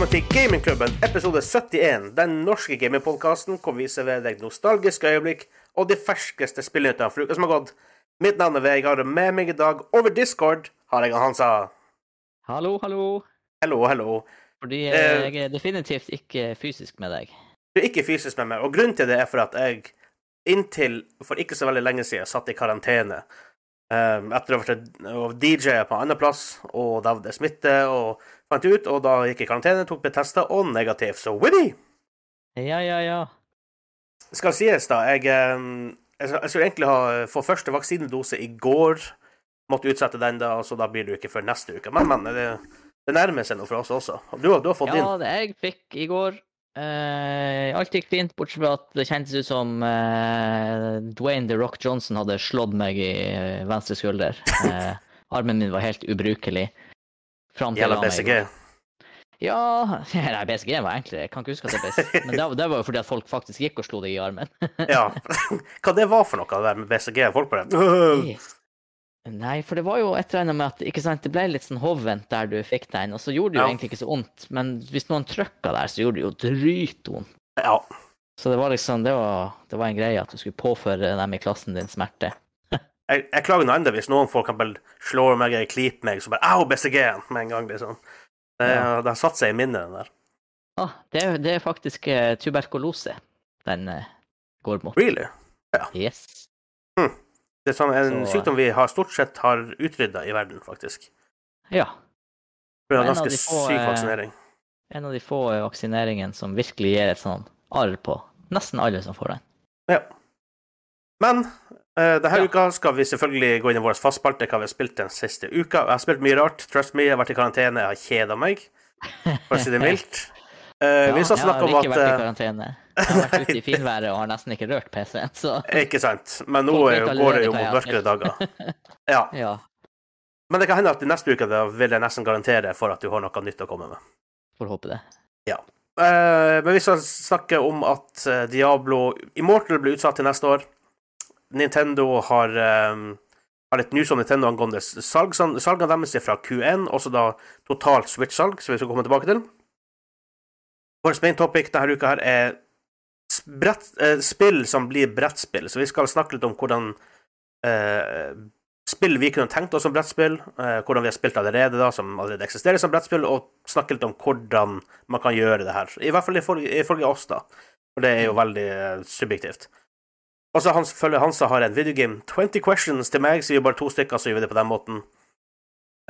velkommen til Gamingklubben, episode 71. Den norske gamingpodkasten hvor vi serverer deg nostalgiske øyeblikk og de ferskeste spillnyhetene fra uka som har gått. Mitt navn er Vegard, og med meg i dag over Discord har jeg Hansa. Hallo, hallo. Hello, hello. Fordi Eh. eh, jeg er definitivt ikke fysisk med deg. Du er ikke fysisk med meg, og grunnen til det er for at jeg inntil for ikke så veldig lenge siden satt i karantene. Um, etter å ha vært DJ på en annen plass, og da var det smitte, og fant ut, og da gikk jeg i karantene, tok ble testa, og negativ. Så Winnie! Ja, ja, ja. skal sies, da. Jeg, jeg, jeg skulle egentlig ha få første vaksinedose i går. Måtte utsette den, da, så da blir det jo ikke før neste uke. Men, men, det, det nærmer seg noe for oss også. Du, du har fått Ja, din. det jeg fikk i går Uh, Alt gikk fint, bortsett fra at det kjentes ut som uh, Dwayne The Rock Johnson hadde slått meg i eh, venstre skulder. Armen min var helt ubrukelig. Fram til Gjelder BCG. Ja Nei, BCG var enklere. Jeg kan ikke huske at det ble Men det, det var jo fordi at folk faktisk gikk og slo deg i armen. Ja. Hva det var for noe, det der med BCG? Folk bare Nei, for det var jo et eller annet med at sant, det ble litt sånn hovent der du fikk den, og så gjorde det jo Ja. egentlig ikke så vondt, men hvis noen trykka der, så gjorde det jo dritvondt. Ja. Så det var liksom, det var, det var en greie at du skulle påføre dem i klassen din smerte. Jeg, jeg klager nå enda hvis noen for eksempel slår meg eller klyper meg, så bare Au, BCG-en! med en gang, liksom. Det, Ja. det har satt seg i minnet, den der. Ah, det, er- det er faktisk uh, tuberkulose den uh, går mot. Really? Ja. Yes. Det er sånn, en Så- sykdom vi har stort sett har utrydda i verden, faktisk. Ja. Det er En ganske få, syk eh, vaksinering. En av de få eh, vaksineringene som virkelig gir et sånn arr på nesten alle som får den. Ja. Men denne Ja. uka skal vi selvfølgelig gå inn i vår fastspalte hva vi har spilt den siste uka. Jeg har spilt mye rart. Trust me, jeg har vært i karantene, jeg har kjeda meg, for å si det mildt. Uh, vi skal jeg har ikke vært i eh, karantene. Jeg har vært ute i finværet og har nesten ikke rørt PC-en, så Ikke sant. Men nå går det jo mot mørkere dager. Ja. ja. Men det kan hende at i neste uke da vil jeg nesten garantere for at du har noe nytt å komme med. Får håpe det. Eh, men vi skal snakke om at eh, Diablo Immortal blir utsatt til neste år. Nintendo har, eh, har litt news om Nintendo angående salg. Salgene deres er fra Q1, også da totalt Switch-salg, som vi skal komme tilbake til. Vår main topic denne uka her er brett, eh, spill som blir brettspill. Så vi skal snakke litt om hvordan eh, spill vi kunne tenkt oss som brettspill, eh, hvordan vi har spilt allerede, da, som allerede eksisterer som brettspill, og snakke litt om hvordan man kan gjøre det her. I hvert fall ifølge oss, da. For det er jo veldig eh, subjektivt. Og så Hans, følge Hansa har en videogame 20 questions til meg, så vi er bare to stykker, så gjør vi det på den måten.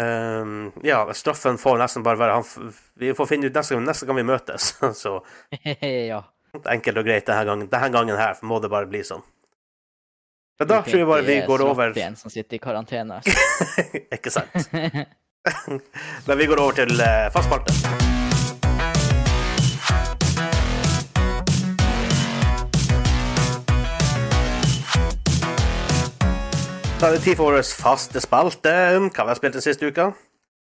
Um, ja, straffen får nesten bare være han, Vi får finne ut neste gang, neste gang vi møtes. så ja. enkelt og greit denne gangen, denne gangen her må det bare bli sånn. Men da tror jeg bare vi går over En som sitter i karantene. Ikke sant? Men vi går over til uh, fastspalte. Da er det tid for vår faste spalte. Hva vi har spilt den siste uka.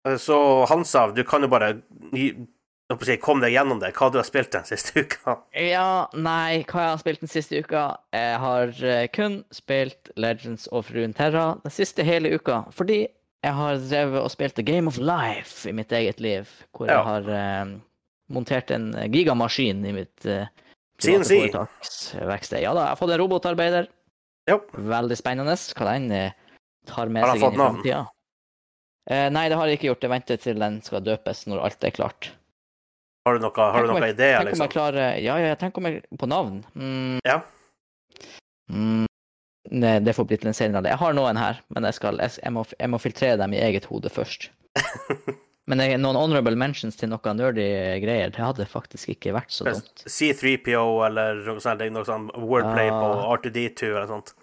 Eh, Så Hansa, du kan jo bare gi- jeg holdt på å si, kom deg gjennom det. Hva du har spilt den siste uka. ja, nei, hva jeg har spilt den siste uka? Jeg har eh, kun spilt Legends of Runeterra den siste hele uka. Fordi jeg har drevet og spilt The Game of Life i mitt eget liv. Hvor Ja. jeg har eh, montert en gigamaskin i mitt eh, CNC. Ja da, jeg har fått en robotarbeider. Ja. Veldig spennende hva den eh, tar med seg fått inn i framtida. Eh, nei, det har jeg ikke gjort. Jeg venter til den skal døpes når alt er klart. Har du noe, har du Tenk noe ideer, Tenk om liksom? jeg klarer Ja, ja, tenk om jeg På navn? Mm, Ja. mm, nei, det får bli til en senere. Jeg har noen her, men jeg, skal, jeg, jeg, må, jeg må filtrere dem i eget hode først. Men noen honorable mentions til noen nerdy greier, det hadde faktisk ikke vært så dumt. C3PO eller noe sånt, noe sånt wordplay på Ah. R2D2 eller sånt.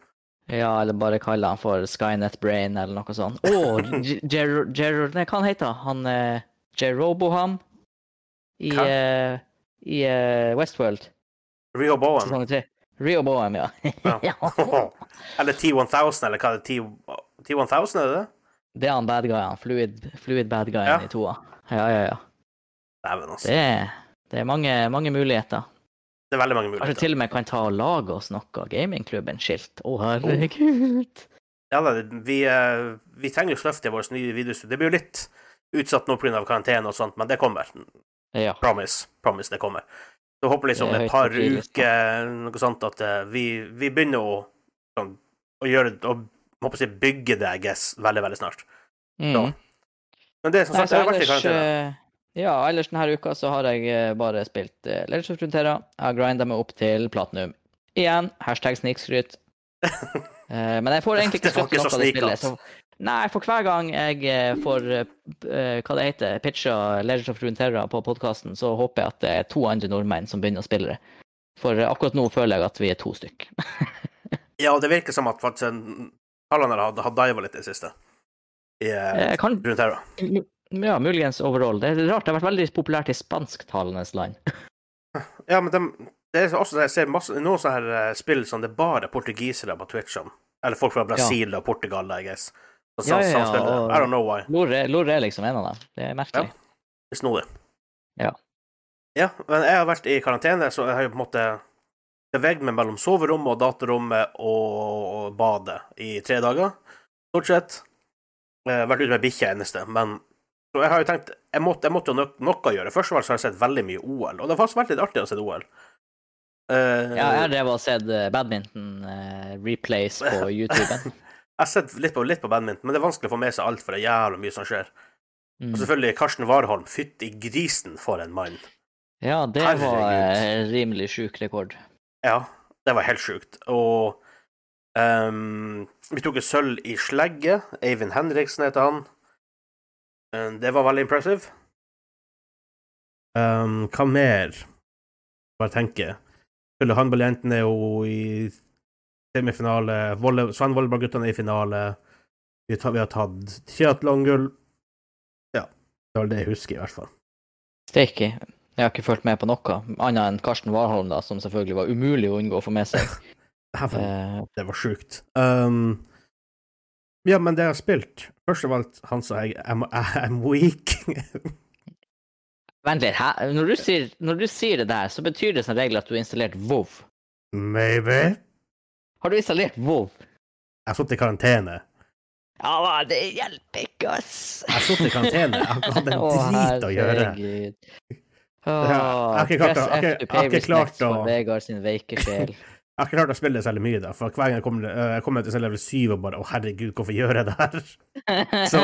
Ja, eller bare kalle han for Skynet Brain eller noe sånt. Å, Gerard Nei, hva han heter han? Uh, Jeroboham i, eh, i eh, Westworld. Rio Bowen. Rio Bowen, ja. Ja. eller T1000, eller hva er det? T1000, er det det? Det er han bad guyen. Fluid, fluid bad guyen Ja. i toa. Ja, ja, ja. Dæven, altså. Det er, det er mange, mange muligheter. Det er veldig mange Kanskje muligheter. til og med kan ta og lage oss noe gamingklubben-skilt. Å, herregud. Ja, da, vi, eh, vi trenger jo sløft i vårt nye videostudio. Det blir jo litt utsatt nå pga. karantene og sånt, men det kommer. Ja. Promise. Promise det kommer. Så håper liksom et par uker, noe sånt, at eh, vi, vi begynner å, sånn, å gjøre å håper si bygge det, I guess, veldig, veldig snart. Mm. Men det er som Nei, ellers, jeg har vært i karantene. eh, ja, ellers denne uka så har jeg eh, bare spilt uh, Legends of Frontera. Jeg har grinda meg opp til platinum. Igjen, hashtag snikskryt. uh, men jeg får egentlig ikke Det var skryt ikke for så noe av det spillet. Så, nei, for hver gang jeg eh, får uh, hva det heter, pitcha Legends of Frontera på podkasten, så håper jeg at det er to andre nordmenn som begynner å spille det. For eh, akkurat nå føler jeg at vi er to stykk. Ja, og det virker som at faktisk Tallene har, har diva litt i det siste. I, eh, kan, rundt her, da. ja, muligens overall. Det er rart, det har vært veldig populært i spansktalende land. Ja, men de, det er også jeg ser masse, noen sånne her eh, spill som det er bare portugisere på Twitch om. Eller folk fra Brasil og Portugal, I guess. Som, Ja, ja, ja, og- I don't know why. Lore er liksom en av dem. Det er merkelig. Ja. snodig. Ja. Ja, men jeg har vært i karantene, så jeg har jo på en måte meg mellom soverommet og datarommet og, badet i tre dager, stort sett. Jeg har vært ute med bikkja eneste, men så jeg har jo tenkt Jeg måtte, jeg måtte jo noe noe gjøre. Først og fremst har jeg sett veldig mye OL, og det har faktisk vært litt artig å se OL. Uh, Ja, jeg har og sett eh, badminton eh, replays på YouTuben. Jeg har sett litt på, litt på badminton, men det er vanskelig å få med seg alt, for det er jævla mye som skjer. Mm. Og selvfølgelig Karsten Warholm. Fytti grisen for en mann. Ja, det Herregud. var eh, rimelig sjuk rekord. Ja, det var helt sjukt. Og um, vi tok et sølv i slegge. Eivind Henriksen heter han. Eh, det var veldig impressive. Um, hva mer? Bare tenke. Skulle Håndballjentene er jo i semifinale. Svein Sven Volleball-guttene er i finale. Vi, tar, vi har tatt triatlongull. Ja, det var det jeg husker, i hvert fall. Steike. Jeg har ikke fulgt med på noe, annet enn Karsten Warholm, da, som selvfølgelig var umulig å unngå å få med seg. Eh, Det var sjukt. Um, ja, men det jeg har spilt Først av alt, han sa jeg I'm, I'm weak. vent litt, hæ? Når du, sier, når du sier det der, så betyr det som regel at du har installert WoW. Maybe. Har du installert WoW? Jeg har sittet i karantene. Ja, det hjelper ikke, ass! Jeg har sittet i karantene. Jeg har ikke hatt en drit å gjøre. å- jeg jeg har ikke klart å- Vegard sin veike sjel. Jeg har ikke klart å spille det særlig mye, da. For hver gang jeg kommer, øh, jeg kommer til level 7 og bare Å, herregud, hvorfor gjør jeg det her? Så-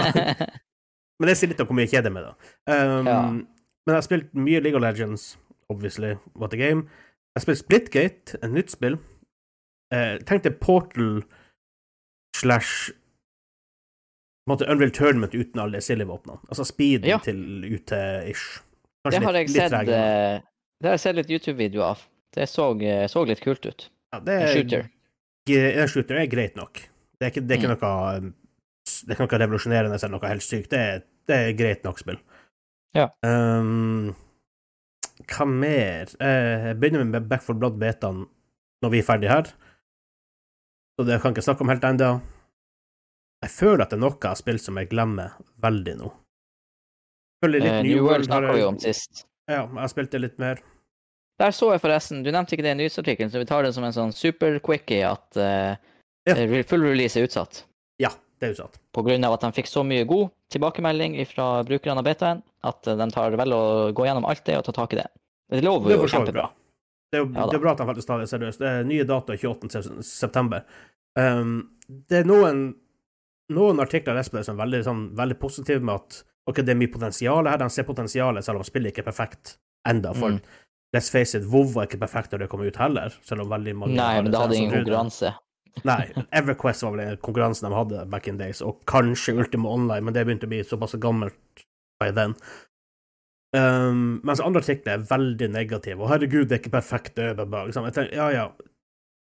Men det sier litt om hvor mye jeg kjeder meg, da. Um, Ja. Men jeg har spilt mye League of Legends, obviously, what a game. Jeg har spilt Splitgate, et nytt spill. Uh, tenkte Portal slash på en måte Unreal Tournament uten alle silly-våpnene. Altså speeden Ja. til Det har jeg sett, tregere. eh, det har jeg sett litt YouTube-videoer av. Det så, eh, så litt kult ut. Ja, det En er, shooter. En shooter er greit nok. Det er ikke, det er ikke Mm. noe Det er ikke noe revolusjonerende eller noe helt sykt. Det er, det er greit nok spill. Ja. Um, hva mer? Eh, Jeg begynner med Back for Blood-betaen når vi er ferdig her. Så det kan jeg ikke snakke om helt ennå. Jeg føler at det er noe jeg har spilt som jeg glemmer veldig nå. Føler litt uh, New New World snakka vi om sist. Ja, jeg spilte litt mer. Der så jeg forresten, du nevnte ikke det i nyhetsartikkelen, så vi tar det som en sånn super-quickie at uh, Ja. eh, full release er utsatt. Ja, det er utsatt. På grunn av at de fikk så mye god tilbakemelding fra brukerne av betaen, at eh, de tar vel å gå gjennom alt det og ta tak i det. Det lover jo kjempebra. Det er, jo, Ja det er bra at de faktisk tar det seriøst. Det er nye data 28. september. Um, det er noen, noen artikler jeg leser på det som er veldig, sånn, veldig positive med at ok, det er mye potensial her. De ser potensialet, selv om spillet ikke er perfekt enda. For Mm. let's face it, WoW var ikke perfekt da det kom ut heller, selv om veldig mange Nei, men det hadde ingen konkurranse. Nei, EverQuest var vel den konkurransen de hadde back in days, og kanskje Ultima Online, men det begynte å bli såpass gammelt by then. Um, mens andre artikler er veldig negative. Og herregud, det er ikke perfekt. er liksom. Tenker, ja, ja,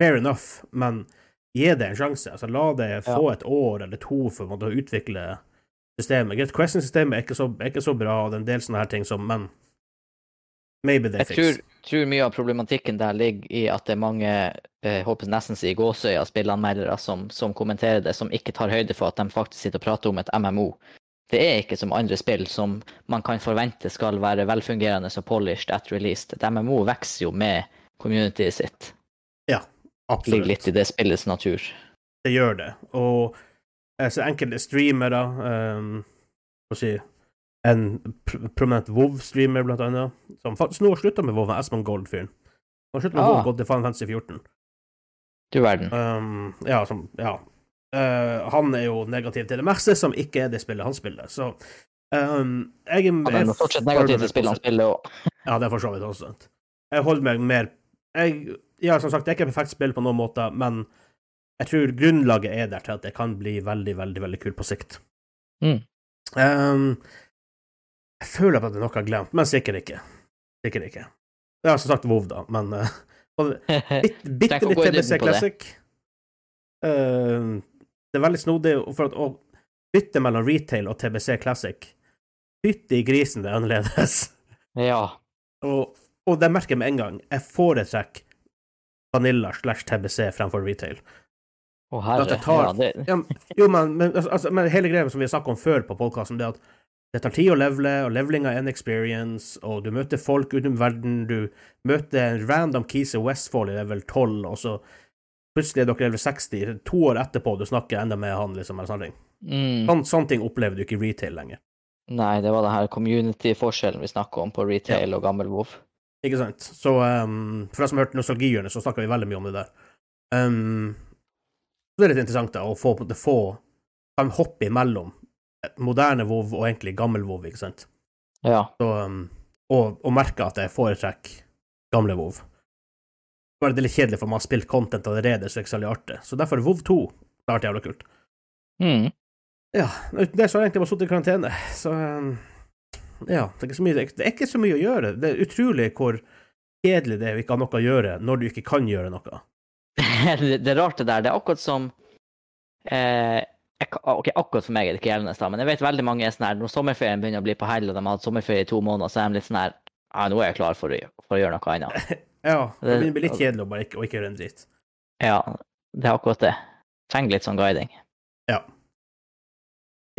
fair enough, men gi det en sjanse. Altså, la det få et år eller to for å utvikle systemet. Greit, Question-systemet er, er ikke så bra, og det er en del sånne her ting som Men maybe they Jeg fix. tror, tror mye av problematikken der ligger i at det er mange eh, håper nesten si gåsøya spillanmeldere som, som kommenterer det, som ikke tar høyde for at de faktisk sitter og prater om et MMO. Det er ikke som andre spill som man kan forvente skal være velfungerende og polished at released. Et MMO vokser jo med communityet sitt. Ja, Absolutt. Ligger litt i det spillets natur. det gjør det. Og eh, så enkelte streamere um, Hva si en pr prominent WoW-streamer, blant annet, som faktisk nå har slutta med WoW, Espen Gold-fyren. Han har sluttet med Ah. WoW og gått til Final Fantasy 14. Du verden. Um, ja, som, ja. Uh, han er jo negativ til det meste som ikke er det spillet han spiller, så um, jeg, Han er fortsatt negativ til spillet han spiller òg. Ja, det er for så vidt også. Jeg holder meg mer jeg, Ja, som sagt, det er ikke et perfekt spill på noen måte, men jeg tror grunnlaget er der til at det kan bli veldig, veldig veldig kult på sikt. Mm. Um, jeg føler at det er noe jeg har glemt, men sikkert ikke. Sikkert ikke. Det har som sagt Vov, da, men uh, bit, bitte litt TBC Classic. det. Classic. Eh, det er veldig snodig for at å bytte mellom retail og TBC Classic Bytte i grisen, det er annerledes. ja. Og, og det merker jeg med en gang. Jeg foretrekker Vanilla slash TBC fremfor retail. Å, At herre. det tar- Ja, det, Ja, jo, men, men, altså, men hele greia som vi har snakket om før på podkasten, det at det tar tid å levele, og levelinga er en experience, og du møter folk utenom verden, du møter en random Kise Westfall i level 12, og så plutselig er dere level 60, to år etterpå du snakker enda med han, liksom, eller sånne ting. mm. Sånn, sånne ting opplever du ikke i retail lenger. Nei, det var den her community-forskjellen vi snakker om på retail og gammel WoW. Ikke sant? Så um, for deg som har hørt Nostalgihjørnet, så snakka vi veldig mye om det der. Um, så det er litt interessant da, å få, på en måte få kan hoppe imellom moderne WoW og egentlig gammel WoW, ikke sant? Ja. Så, um, og, og merke at jeg foretrekker gamle WoW. Bare det er litt kjedelig, for man har spilt content allerede, så det er ikke særlig artig. Så derfor er WoW 2 klart jævla kult. Mm. Ja, uten det så har jeg egentlig bare sittet i karantene, så um, ja, det er, mye, det er ikke så mye å gjøre. Det er utrolig hvor kjedelig det er å ikke ha noe å gjøre når du ikke kan gjøre noe. det, det rart det der. Det er akkurat som eh, Ok, akkurat for meg er det ikke gjeldende, da, men jeg vet veldig mange er sånn her Når sommerferien begynner å bli på hell, og de har hatt sommerferie i to måneder, så er de litt sånn her Ja, nå er jeg klar for å, for å gjøre noe annet. Ja, det begynner å bli litt kjedelig å bare ikke, å ikke gjøre en dritt. Ja, det er akkurat det. Trenger litt sånn guiding.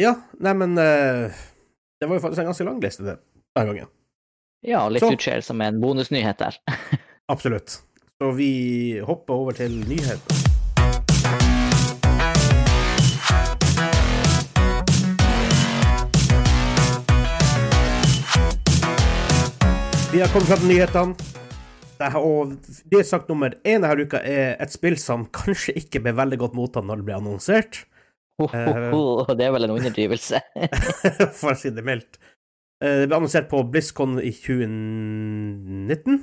Ja, nei, men uh, det var jo faktisk en ganske lang liste, det, denne gangen. Ja, litt utskjell som en bonusnyhet der. Absolutt. Så vi hopper over til nyheter. Vi har kommet fram til nyhetene. Og det sagt nummer én denne uka er et spill som kanskje ikke ble veldig godt mottatt når det ble annonsert, Ho, ho, ho, det er vel en underdrivelse. for å si det mildt. Eh, Det ble annonsert på BlizzCon i 2019.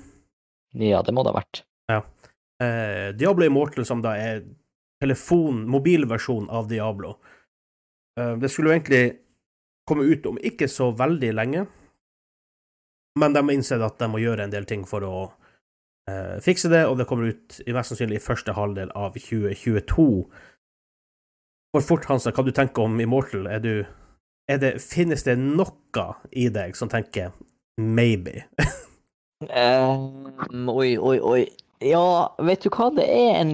ja, det må det ha vært. Eh, Diablo Immortal, som da er telefon, mobilversjon av Diablo. Eh, det skulle jo egentlig komme ut om ikke så veldig lenge, men de har innsett at de må gjøre en del ting for å eh, fikse det, og det kommer ut i mest sannsynlig i første halvdel av 2022. For fort, Hansa, hva du tenker om Immortal? Er du er det, Finnes det noe i deg som tenker maybe? Um, oi, oi, oi. Ja, vet du hva, det er en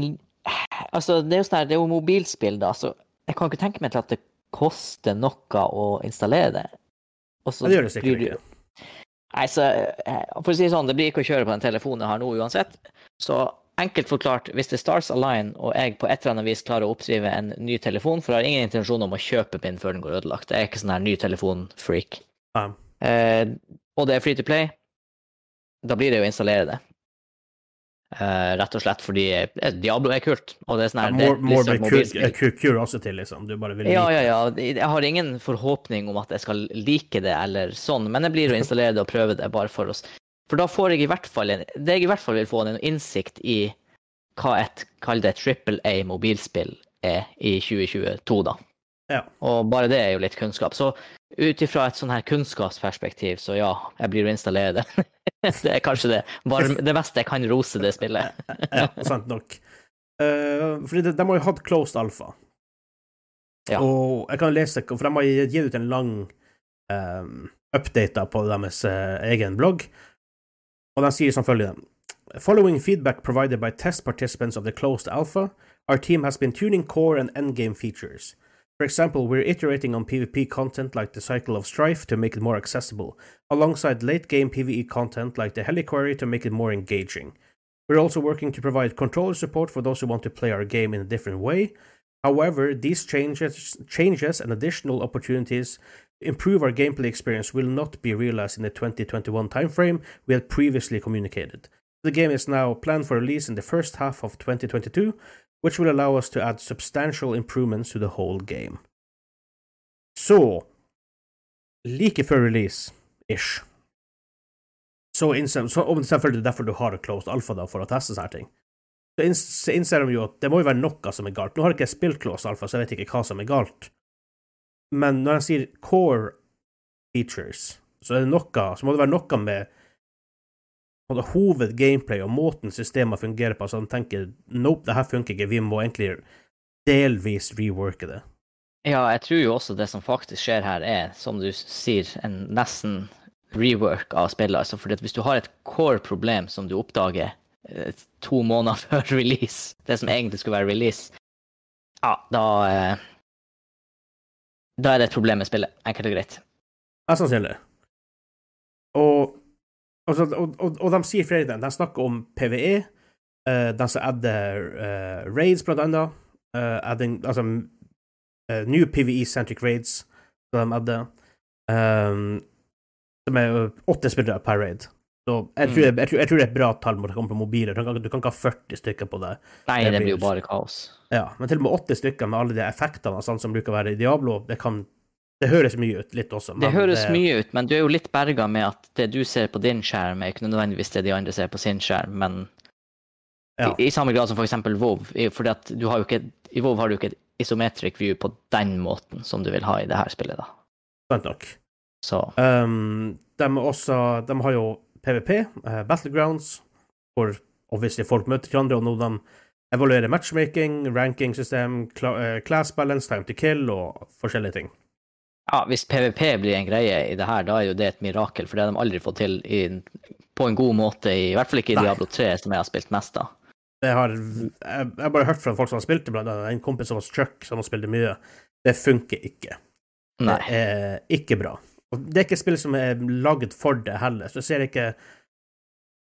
Altså, det er jo sånn her, det er jo mobilspill, da, så jeg kan ikke tenke meg til at det koster noe å installere det. Og så Ja, det gjør det sikkert blir ikke. Nei, så eh, For å si det sånn, det blir ikke å kjøre på den telefonen jeg har nå uansett. Så enkelt forklart, hvis det Stars Align og jeg på et eller annet vis klarer å oppdrive en ny telefon, for jeg har ingen intensjon om å kjøpe min før den går ødelagt. Jeg er ikke sånn her ny telefon-freak. um. Eh, og det er free to play, da blir det jo å installere det. Eh, rett og slett fordi eh, Diablo er kult. Og det er sånn her, det er More, more liksom, cu- curiosity, liksom. Du bare vil Ja, ja, ja. Jeg har ingen forhåpning om at jeg skal like det eller sånn, men jeg blir å installere det og prøve det bare for oss. For da får jeg i hvert fall en, det jeg i hvert fall vil få en innsikt i hva et, kall det trippel A mobilspill er i 2022, da. Ja. Og bare det er jo litt kunnskap. Så ut ifra et sånn her kunnskapsperspektiv, så ja, jeg blir å installere det. det er kanskje det. Bare det beste jeg kan rose det spillet. ja, sant nok. Uh, fordi de, har jo hatt closed alpha. Ja. Og jeg kan lese, for de har gitt ut en lang um, update på deres uh, egen blogg, og de sier som følger Following feedback provided by test participants of the closed alpha, our team has been tuning core and endgame features. For example, we're iterating on PvP content like the Cycle of Strife to make it more accessible, alongside late game PvE content like the Heliquary to make it more engaging. We're also working to provide controller support for those who want to play our game in a different way. However, these changes, changes and additional opportunities to improve our gameplay experience will not be realized in the 2021 timeframe we had previously communicated. The game is now planned for release in the first half of 2022, which will allow us to add substantial improvements to the whole game. Så Like før release, ish, så så, Og selvfølgelig er derfor du har closed alpha, da, for å teste sånne ting. Så inns- så innser de jo at det må jo være noe som er galt. Nå har ikke jeg spilt closed alpha, så jeg vet ikke hva som er galt. Men når jeg sier core features, så er det noe Så må det være noe med på det hoved-gameplay og måten systemet fungerer på, så de tenker nope, det her funker ikke, vi må egentlig delvis reworke det. Ja, jeg tror jo også det som faktisk skjer her, er, som du sier, en nesten rework av spillet. Altså, at hvis du har et core problem som du oppdager eh, to måneder før release, det som egentlig skulle være release, ja, da eh, Da er det et problem med spillet, enkelt og greit. Mest sannsynlig. Og, altså, og, og, og de sier flere ting. De snakker om PVE, uh, de som adder uh, raids, blant annet. Uh, adding, altså eh, new PVE-centric raids, som de adder. Um, som er åtte spillere per raid. Så jeg tror, jeg, tror, jeg tror det er et bra tall når det kommer på mobiler. Du kan, du kan ikke ha 40 stykker på det. Nei, Det det blir blir jo bare kaos. Ja, men til og med åtte stykker med alle de effektene sånn som bruker å være i Diablo, det kan Det høres mye ut, litt også. Det høres mye ut, men du er jo litt berga med at det du ser på din skjerm, er ikke nødvendigvis det de andre ser på sin skjerm, men Ja, i, i samme grad som for eksempel WoW. Fordi at du har jo ikke, I WoW har du ikke et isometric view på den måten som du vil ha i det her spillet, da. sant nok. Så Um, de, er også, de har jo PVP, uh, Battlegrounds, hvor obviously folk møter hverandre, og nå de evaluerer matchmaking, rankingsystem, eh, class balance, time to kill og forskjellige ting. Ja, hvis PVP blir en greie i det her, da er jo det et mirakel, for det har de aldri fått til i, på en god måte, i, i hvert fall ikke i Nei. Diablo 3, som jeg har spilt mest av. Det har, jeg, har bare hørt fra folk som har spilt det, blant annet en kompis som var Chuck, som har spilt det mye. Det funker ikke. Nei. Det er ikke bra. Og det er ikke spill som er lagd for det heller, så jeg ser ikke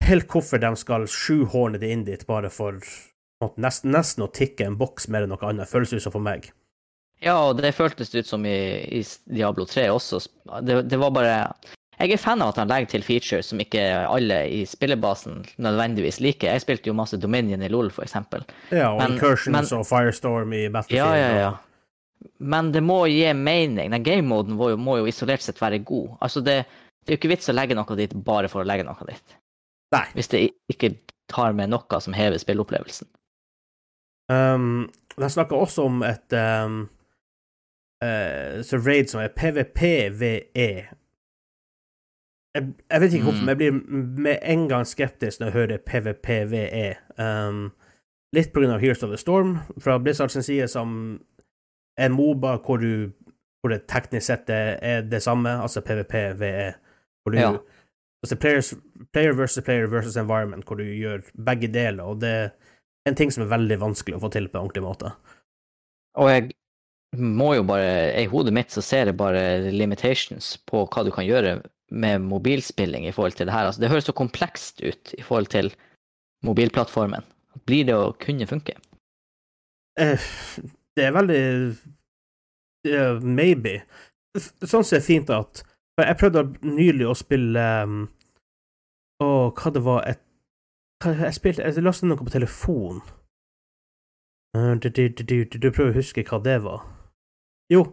helt hvorfor de skal sjuhorne det inn dit bare for nesten, nesten å tikke en boks mer enn noe annet, føles ut som for meg. Ja, og det føltes ut som i, i Diablo 3 også. Det, det var bare Jeg er fan av at han legger til features som ikke alle i spillebasen nødvendigvis liker. Jeg spilte jo masse Dominion i LOL, for eksempel. Ja, og Men- Incursions men- og Firestorm i Battlefield. Ja, ja, ja. Men det må gi mening. Den game-moden må, må jo isolert sett være god. Altså, det, det er jo ikke vits å legge noe dit bare for å legge noe dit. Nei. Hvis det ikke tar med noe som hever spilleopplevelsen. Um, de snakker også om et um, eh, så raid som er PVPVE. Jeg, jeg vet ikke hvorfor, Mm. men jeg blir med en gang skeptisk når jeg hører PVPVE. Um, litt på grunn av Heroes of the Storm fra Blizzard sin side, som en Moba hvor, du, hvor det teknisk sett er det samme, altså PVPVE. Hvor du, Ja. altså players, player versus player versus environment, hvor du gjør begge deler, og det er en ting som er veldig vanskelig å få til på en ordentlig måte. Og jeg må jo bare I hodet mitt så ser jeg bare limitations på hva du kan gjøre med mobilspilling i forhold til det her. Altså, det høres så komplekst ut i forhold til mobilplattformen. Blir det å kunne funke? Eh, det er veldig uh, Maybe. Sånn ser det fint at Jeg prøvde nylig å spille um, Å, hva det var et hva, Jeg spilte Jeg lastet noe på telefon. Eh, du, du, du, du, prøver å huske hva det var. Jo,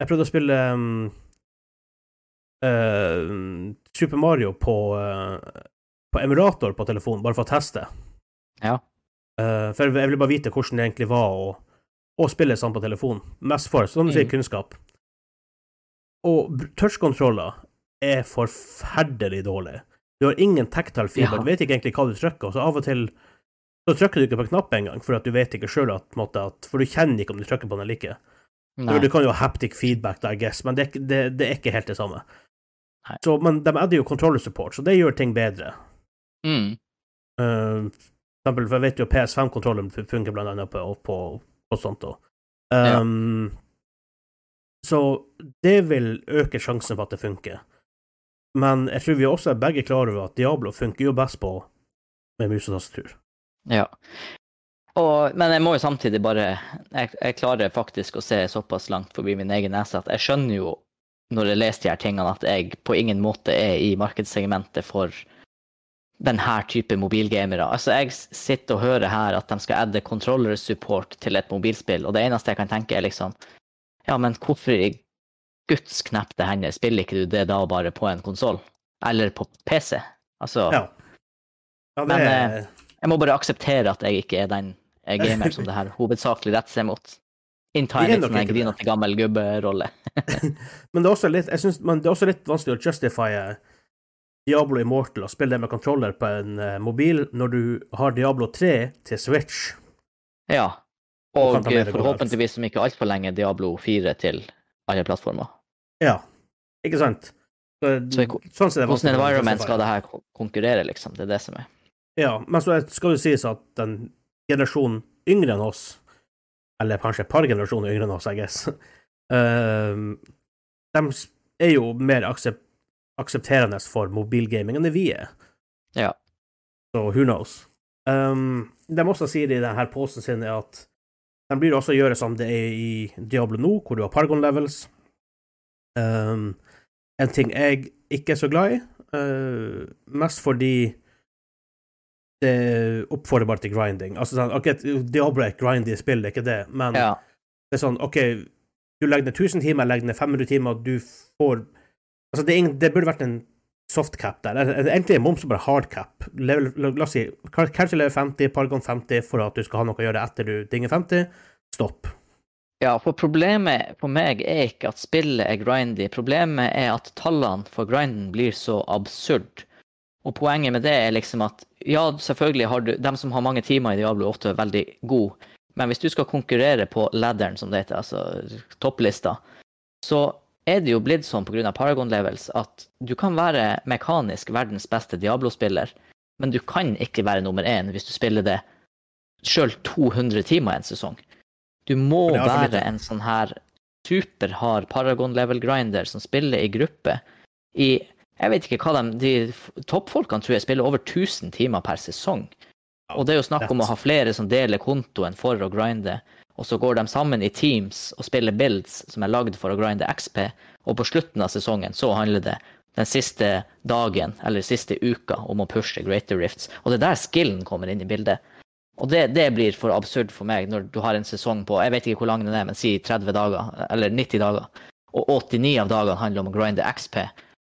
jeg prøvde å spille um, uh, Super Mario på, uh, på emulator på telefonen, bare for å teste. Ja. Uh, for jeg ville bare vite hvordan det egentlig var å, å spille sånn på telefon. Mest for, som du sier, Mm. kunnskap. Og touchkontroller er forferdelig dårlig. Du har ingen tactile fiber, Ja. du vet ikke egentlig hva du trykker, og så av og til så trykker du ikke på knappen engang, for at du vet ikke sjøl at, at For du kjenner ikke om du trykker på den eller ikke. Du kan jo ha haptic feedback, da, I guess, men det, det, det er ikke helt det samme. Så, men de adder jo controller support, så det gjør ting bedre. Mm. Uh, for eksempel, for jeg vet jo PS5-kontrollen funker blant annet på, på, på sånt òg. Um, Så det vil øke sjansen for at det funker. Men jeg tror vi også er begge klar over at Diablo funker jo best på med mus og tastatur. Ja. Og, men jeg må jo samtidig bare jeg, jeg klarer faktisk å se såpass langt forbi min egen nese at jeg skjønner jo når jeg leser de her tingene, at jeg på ingen måte er i markedssegmentet for denne type mobilgamere. Altså, jeg sitter og hører her at de skal adde controller support til et mobilspill, og det eneste jeg kan tenke, er liksom Ja, men hvorfor i guds knepte hender spiller ikke du det da bare på en konsoll? Eller på PC? Altså Ja. ja det Men, eh, Jeg må bare akseptere at jeg ikke er den gamer som det her hovedsakelig retter seg mot. Inntar er litt sånn en grinete gammel gubberolle. Men det er også litt, jeg synes, men det er også litt vanskelig å justifye Diablo Immortal og spille det med kontroller på en eh, mobil når du har Diablo 3 til Switch. Ja. Og Og forhåpentligvis om ikke altfor lenge Diablo 4 til alle plattformer. Ja, ikke sant? Så, Så sånn er det Hvordan environment skal det her konkurrere, liksom? Det er det som er Ja, men så skal det sies at den generasjonen yngre enn oss, eller kanskje et par generasjoner yngre enn oss, I guess, uh, de er jo mer aksep aksepterende for mobilgaming enn det vi er. Ja. Så who knows. Um, de også sier i denne posten sin, at de blir også gjøre som det er i Diablo nå, hvor du har Paragon levels. Um, en ting jeg ikke er så glad i, uh, mest fordi det oppfordrer bare til grinding. Altså sånn, ok, Diablo er et grindy spill, det er ikke det, men Ja. det er sånn, OK, du legger ned 1000 timer, jeg legger ned 500 timer, du får Altså, det, ingen, det burde vært en soft cap der. Egentlig er moms bare hard cap. Level, la oss si kanskje level 50, Paragon 50, for at du skal ha noe å gjøre etter du dinger 50. Stopp. Ja, for problemet for meg er ikke at spillet er grindy. Problemet er at tallene for grinden blir så absurd. Og poenget med det er liksom at ja, selvfølgelig har du dem som har mange timer i Diablo 8 er veldig god, men hvis du skal konkurrere på ladderen, som det heter, altså topplista, så er det jo blitt sånn pga. Paragon Levels at du kan være mekanisk verdens beste Diablo-spiller, men du kan ikke være nummer én hvis du spiller det sjøl 200 timer en sesong. Du må altfor være en sånn her superhard Paragon level grinder som spiller i gruppe i Jeg vet ikke hva de, de Toppfolkene tror jeg spiller over 1000 timer per sesong. Og det er jo snakk om å ha flere som deler kontoen for å grinde, og så går de sammen i teams og spiller builds som er lagd for å grinde XP, og på slutten av sesongen så handler det den siste dagen eller siste uka om å pushe Greater Rifts. Og det er der skillen kommer inn i bildet. Og det, det blir for absurd for meg når du har en sesong på jeg vet ikke hvor lang den er, men si 30 dager, eller 90 dager, og 89 av dagene handler om å grinde XP,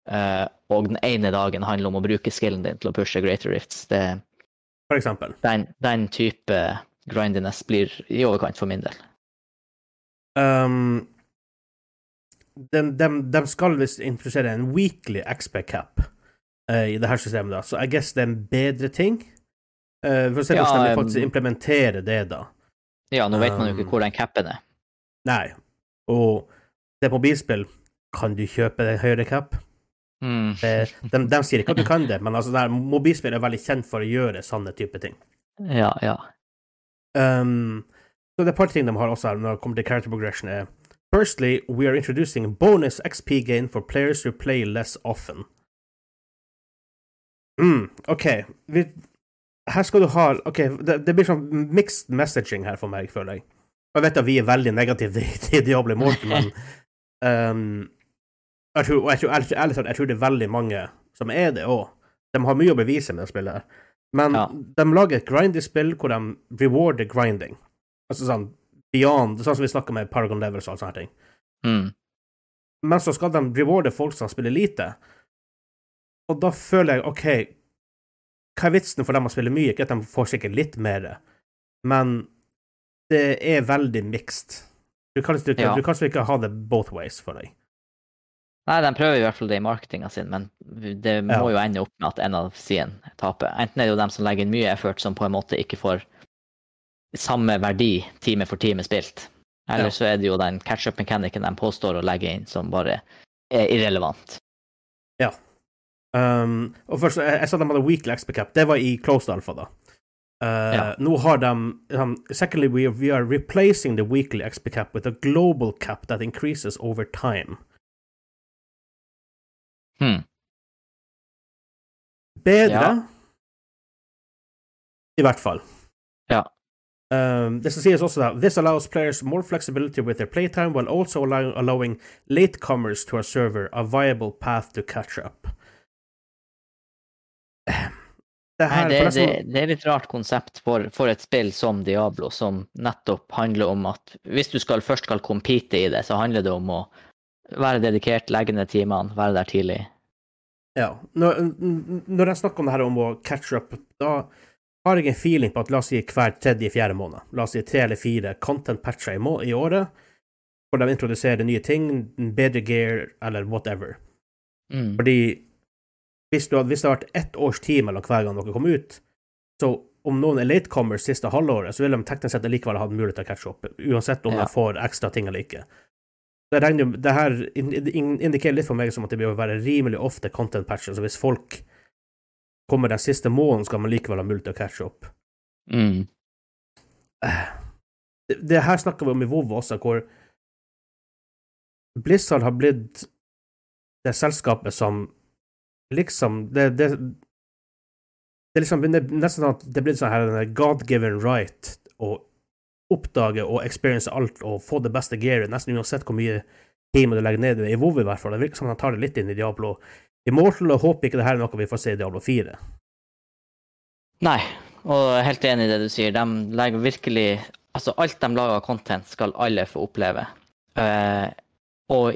og den ene dagen handler om å bruke skillen din til å pushe Greater Rifts. Det, For eksempel. den, den type grindiness blir i overkant for min del. Um, de, de, de skal visst introdusere en weekly XP cap uh, i det her systemet, da. så I guess det er en bedre ting. Uh, for å se Ja, hvordan de um, faktisk implementerer det, da. Ja, nå vet man jo Um, ikke hvor den capen er. Nei. Og det er bilspill Kan du kjøpe det høyere cap? Mm. De, de sier ikke at du kan det, men altså, det mobilspill er veldig kjent for å gjøre sånne type ting. Ja, ja. Um, så det er et par ting de har også her når det kommer til character progression. er Firstly, we are introducing bonus XP gain for players who play less often. Mm, OK. Vi, her skal du ha OK, det, det blir sånn mixed messaging her for meg, føler jeg. Jeg vet at vi er veldig negative til Diablo Morton men um, jeg tror, og jeg tror, ærlig ærlig talt, jeg tror det er veldig mange som er det òg. De har mye å bevise med å spille her. Men Ja. de lager et grindy-spill hvor de rewarder grinding. Altså sånn beyond Sånn som vi snakka med Paragon Levels og alle sånne ting. Mm. Men så skal de rewarde folk som spiller lite. Og da føler jeg OK, hva er vitsen for dem å spille mye? Ikke at de får sikkert litt mer, men det er veldig mixed. Du kan, ikke, Ja. du kan ikke ha det both ways for deg. Nei, de prøver i hvert fall det i marketinga sin, men det må Ja. jo ende opp med at en av sidene taper. Enten er det jo dem som legger inn mye effort, som på en måte ikke får samme verdi time for time spilt. Eller Ja. så er det jo den catch-up-mekanikken de påstår å legge inn, som bare er irrelevant. Um, og først, jeg, jeg sa de hadde weekly XP cap. Det var i closed alpha, da. Uh, Ja. Nå har de um, Secondly, we we are replacing the weekly XP cap with a global cap that increases over time. Hmm. Bedre. Ja. I hvert fall. Ja. Um, det som sies også da, This allows players more flexibility with their playtime while also allow allowing latecomers to a server a viable path to catch up. Det, Nei, det, det, det er et rart konsept for, for et spill som Diablo, som nettopp handler om at hvis du skal, først skal compete i det, så handler det om å være dedikert, legge ned timene, være der tidlig. Ja. Når, når jeg snakker om det her om å catch up, da har jeg en feeling på at la oss si hver tredje-fjerde måned, la oss si tre eller fire content-patcher i, må- i året, hvor de introduserer nye ting, bedre gear eller whatever. Mm. Fordi hvis, du, hvis det hadde vært ett års tid mellom hver gang dere kom ut, så om noen er latecomers siste halvåret, så vil de teknisk sett likevel ha mulighet til å catche opp, uansett om Ja. de får ekstra ting eller ikke. Det, regner, det her in- in- indikerer litt for meg som at det bør være rimelig ofte content patcher, så hvis folk kommer den siste måneden, skal man likevel ha mulighet til å catche opp. Mm. Det, det her snakker vi om i WoW også, hvor Blizzard har blitt det selskapet som liksom Det, det, det er liksom det nesten sånn at det er blitt sånn her God-given right å oppdage og experience alt og få det beste gearet, nesten uansett hvor mye time du legger ned i. I WoW i hvert fall. Det virker som han tar det litt inn i Diablo Immortal, og håper ikke det her er noe vi får se i Diablo 4. Nei, og jeg er helt enig i det du sier. De legger virkelig Altså, alt de lager av content, skal alle få oppleve. Uh, og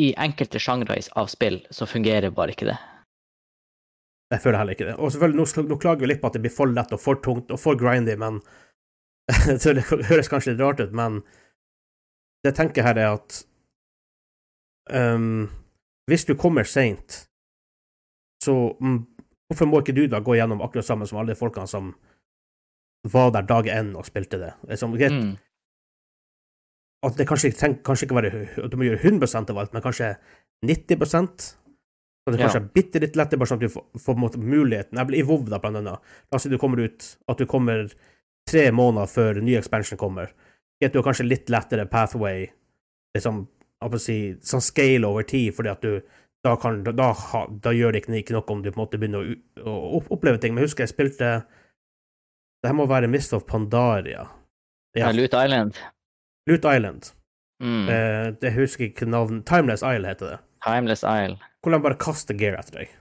i enkelte sjangre av spill så fungerer bare ikke det. Jeg føler heller ikke det. Og selvfølgelig, nå, nå klager vi litt på at det blir for lett og for tungt og for grindy, men Det høres kanskje litt rart ut, men det jeg tenker her, er at um, Hvis du kommer seint, så um, hvorfor må ikke du da gå gjennom akkurat sammen som alle de folkene som var der dag én og spilte det? Liksom, greit, Mm. At det kanskje, treng, kanskje ikke være at du må gjøre 100 av alt, men kanskje 90% Så det Ja. kanskje er bitte litt lettere, bare sånn at du får, får måte muligheten Jeg blir I WoW, da, blant annet. La oss si du kommer ut At du kommer tre måneder før ny expansion kommer. At du har kanskje litt lettere pathway, liksom hva si, sånn scale over tid, fordi at du da, kan, da, da, gjør det ikke, ikke noe om du på en måte begynner å, å oppleve ting. Men jeg husker jeg spilte Det her må være Mist of Pandaria. Ja. Loot Island. Loot Island. Mm. Eh, det husker jeg ikke navnet Timeless Isle heter det. Timeless Isle. Hvor de bare kaster gear etter deg.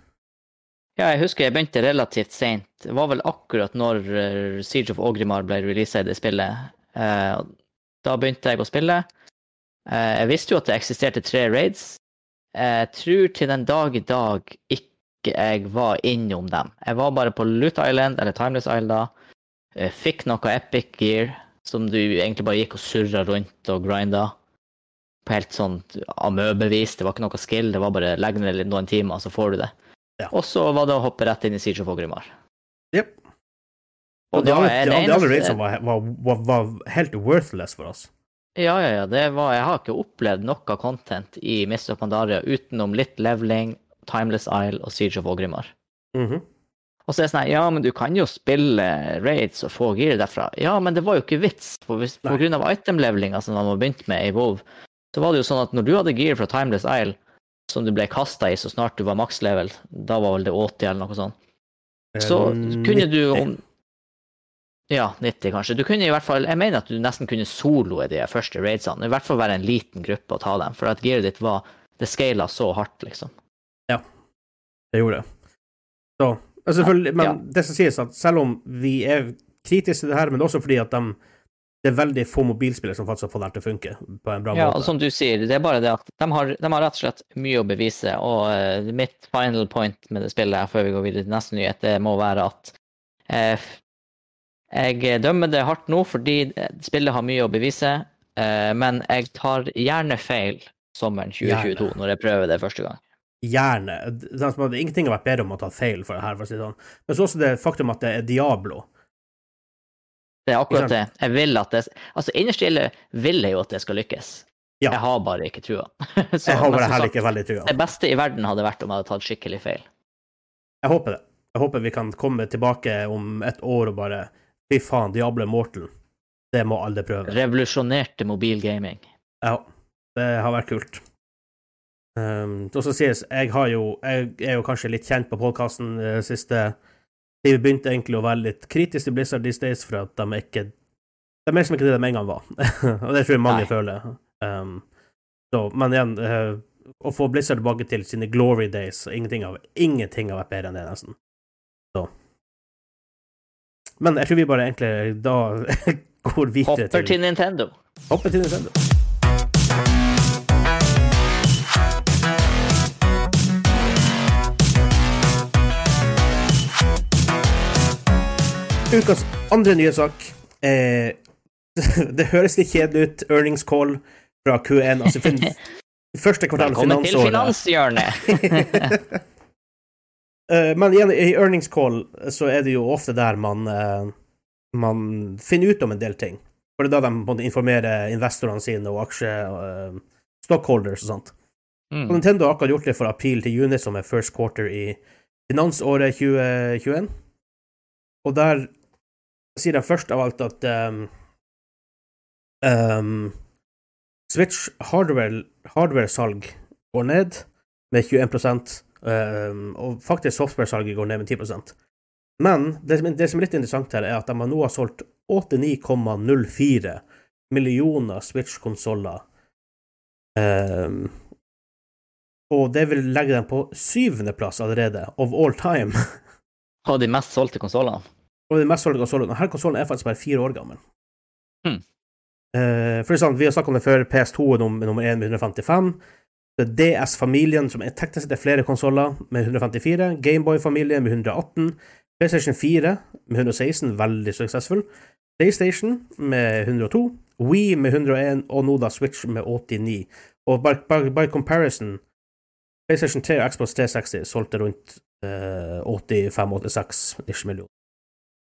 Ja, jeg husker jeg begynte relativt seint. Det var vel akkurat når eh, Siege of Ogrimar ble releasa i det spillet. Eh, da begynte jeg å spille. Eh, jeg visste jo at det eksisterte tre raids. Jeg tror til den dag i dag ikke jeg var innom dem. Jeg var bare på Loot Island, eller Timeless Isle da. Jeg Fikk noe epic gear som du egentlig bare gikk og surra rundt og grinda. På helt sånn amøbevis. Det var ikke noe skill, det var bare legg ned noen timer, så får du det. Ja. Og så var det å hoppe rett inn i Siege of Ogrimar. Jep. Og Og de da andre, er de, det de andre raidsene var, var, var, var helt worthless for oss. Ja, ja, ja. Det var, jeg har ikke opplevd noe content i Mist of Pandaria utenom litt leveling, Timeless Isle og Siege of Ogrimar. Mm -hmm. Og så er det sånn ja, men du kan jo spille raids og få gear derfra. Ja, men det var jo ikke vits, for hvis, på grunn av item-levelinga som man har begynt med i WoW, så var det jo sånn at når du hadde gear fra Timeless Isle, som du ble kasta i så snart du var max-level, da var vel det 80 eller noe sånt, så Eh, kunne du om Ja, 90 kanskje. Du kunne i hvert fall Jeg mener at du nesten kunne soloe de første raidsene. I hvert fall være en liten gruppe og ta dem, for at gearet ditt var Det scala så hardt, liksom. Ja, Det gjorde det. Så, selvfølgelig, men Ja. det som sies, at selv om vi er kritiske til det her, men også fordi at de det er veldig få mobilspillere som faktisk har fått det til å funke på en bra Ja, og som du sier, det er bare det at de har, de har rett og slett mye å bevise, og uh, mitt final point med det spillet her, før vi går videre til neste nyhet, det må være at uh, jeg dømmer det hardt nå fordi eh, spillet har mye å bevise, uh, men jeg tar gjerne feil sommeren 2022 Gjerne. når jeg prøver det første gang. Gjerne. Ingenting har vært bedre om å ta feil for det her, for å si det sånn. Men så også det faktum at det er Diablo. Det er akkurat det. Jeg vil at det Altså, innerst inne vil jeg jo at det skal lykkes. Ja. Jeg har bare ikke trua. Så, Jeg har bare heller ikke veldig trua. Det beste i verden hadde vært om jeg hadde tatt skikkelig feil. Jeg håper det. Jeg håper vi kan komme tilbake om et år og bare Fy faen, Diablo Morten. Det må alle prøve. Revolusjonerte mobilgaming. Ja, det har vært kult. Um, det også sies, jeg har jo Jeg er jo kanskje litt kjent på podkasten uh, siste Vi begynte egentlig å være litt kritiske til Blizzard these days, for at de ikke De er liksom som ikke det de en gang var. og det tror jeg mange Nei. føler. Um, så, men igjen, uh, å få Blizzard tilbake til sine glory days ingenting har vært bedre enn det, nesten. Så. Men jeg tror vi bare egentlig da går videre til Hopper til Nintendo. Hopper til Nintendo. Ukas andre nyhetssak eh, Det høres litt kjedelig ut. Earnings call fra Q1. Altså fin første kvartal finansåret. Velkommen til. Finanshjørnet. Eh, men igjen, i earnings call så er det jo ofte der man, eh, man finner ut om en del ting. For det er da de må informere investorene sine og aksje... eh, stockholders og sånt. Og Mm. Nintendo har akkurat gjort det for april til juni, som er first quarter i finansåret 2021. Og der sier det først av alt at um, um, Switch hardware- hardware-salg går ned med 21 um, og faktisk software-salget går ned med 10% Men det, som- det som er litt interessant her, er at de nå har solgt 89,04 millioner Switch-konsoller Um, og det vil legge dem på syvendeplass allerede, of all time. Av de mest solgte konsollene. Og den mest solgte konsollen. Denne konsollen er faktisk bare fire år gammel. Hmm. Uh, for det er sant, Vi har snakket om det før. PS2 er nummer, nummer 1 med 155. Det er DS-familien, som er teknisk sett er flere konsoller, med 154. Gameboy-familien med 118. PlayStation 4 med 116, veldig suksessfull. PlayStation med 102. Wii med 101, og nå da Switch med 89. Og by, by, by comparison, PlayStation 3 og Xbox 360 solgte rundt eh, 85-86 millioner.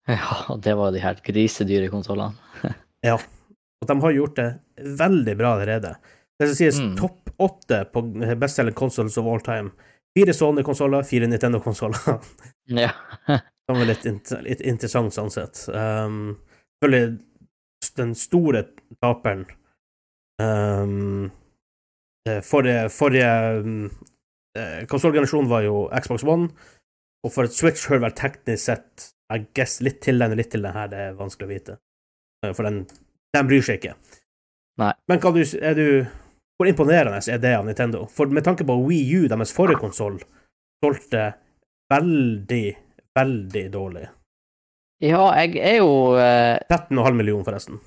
Ja, det var de her grisedyre konsollene. Og de har gjort det veldig bra allerede. Det som sies Mm. topp åtte på bestselgende consoles of all time. Fire Sony-konsoller, fire Nintendo-konsoller. Ja. Det var litt, litt interessant sånn sett. Um, Selvfølgelig den store taperen um, eh, Forrige, forrige um, eh, konsollgenerasjon var jo Xbox One, og for et Switch hører vel teknisk sett I guess litt til den og litt til den her, det er vanskelig å vite. Eh, For den, den bryr seg ikke. Nei. Men du, du Hvor imponerende er det av Nintendo? For med tanke på Wii U, deres forrige konsoll, solgte veldig, veldig dårlig. ja, jeg er jo eh, 13,5 millioner, forresten.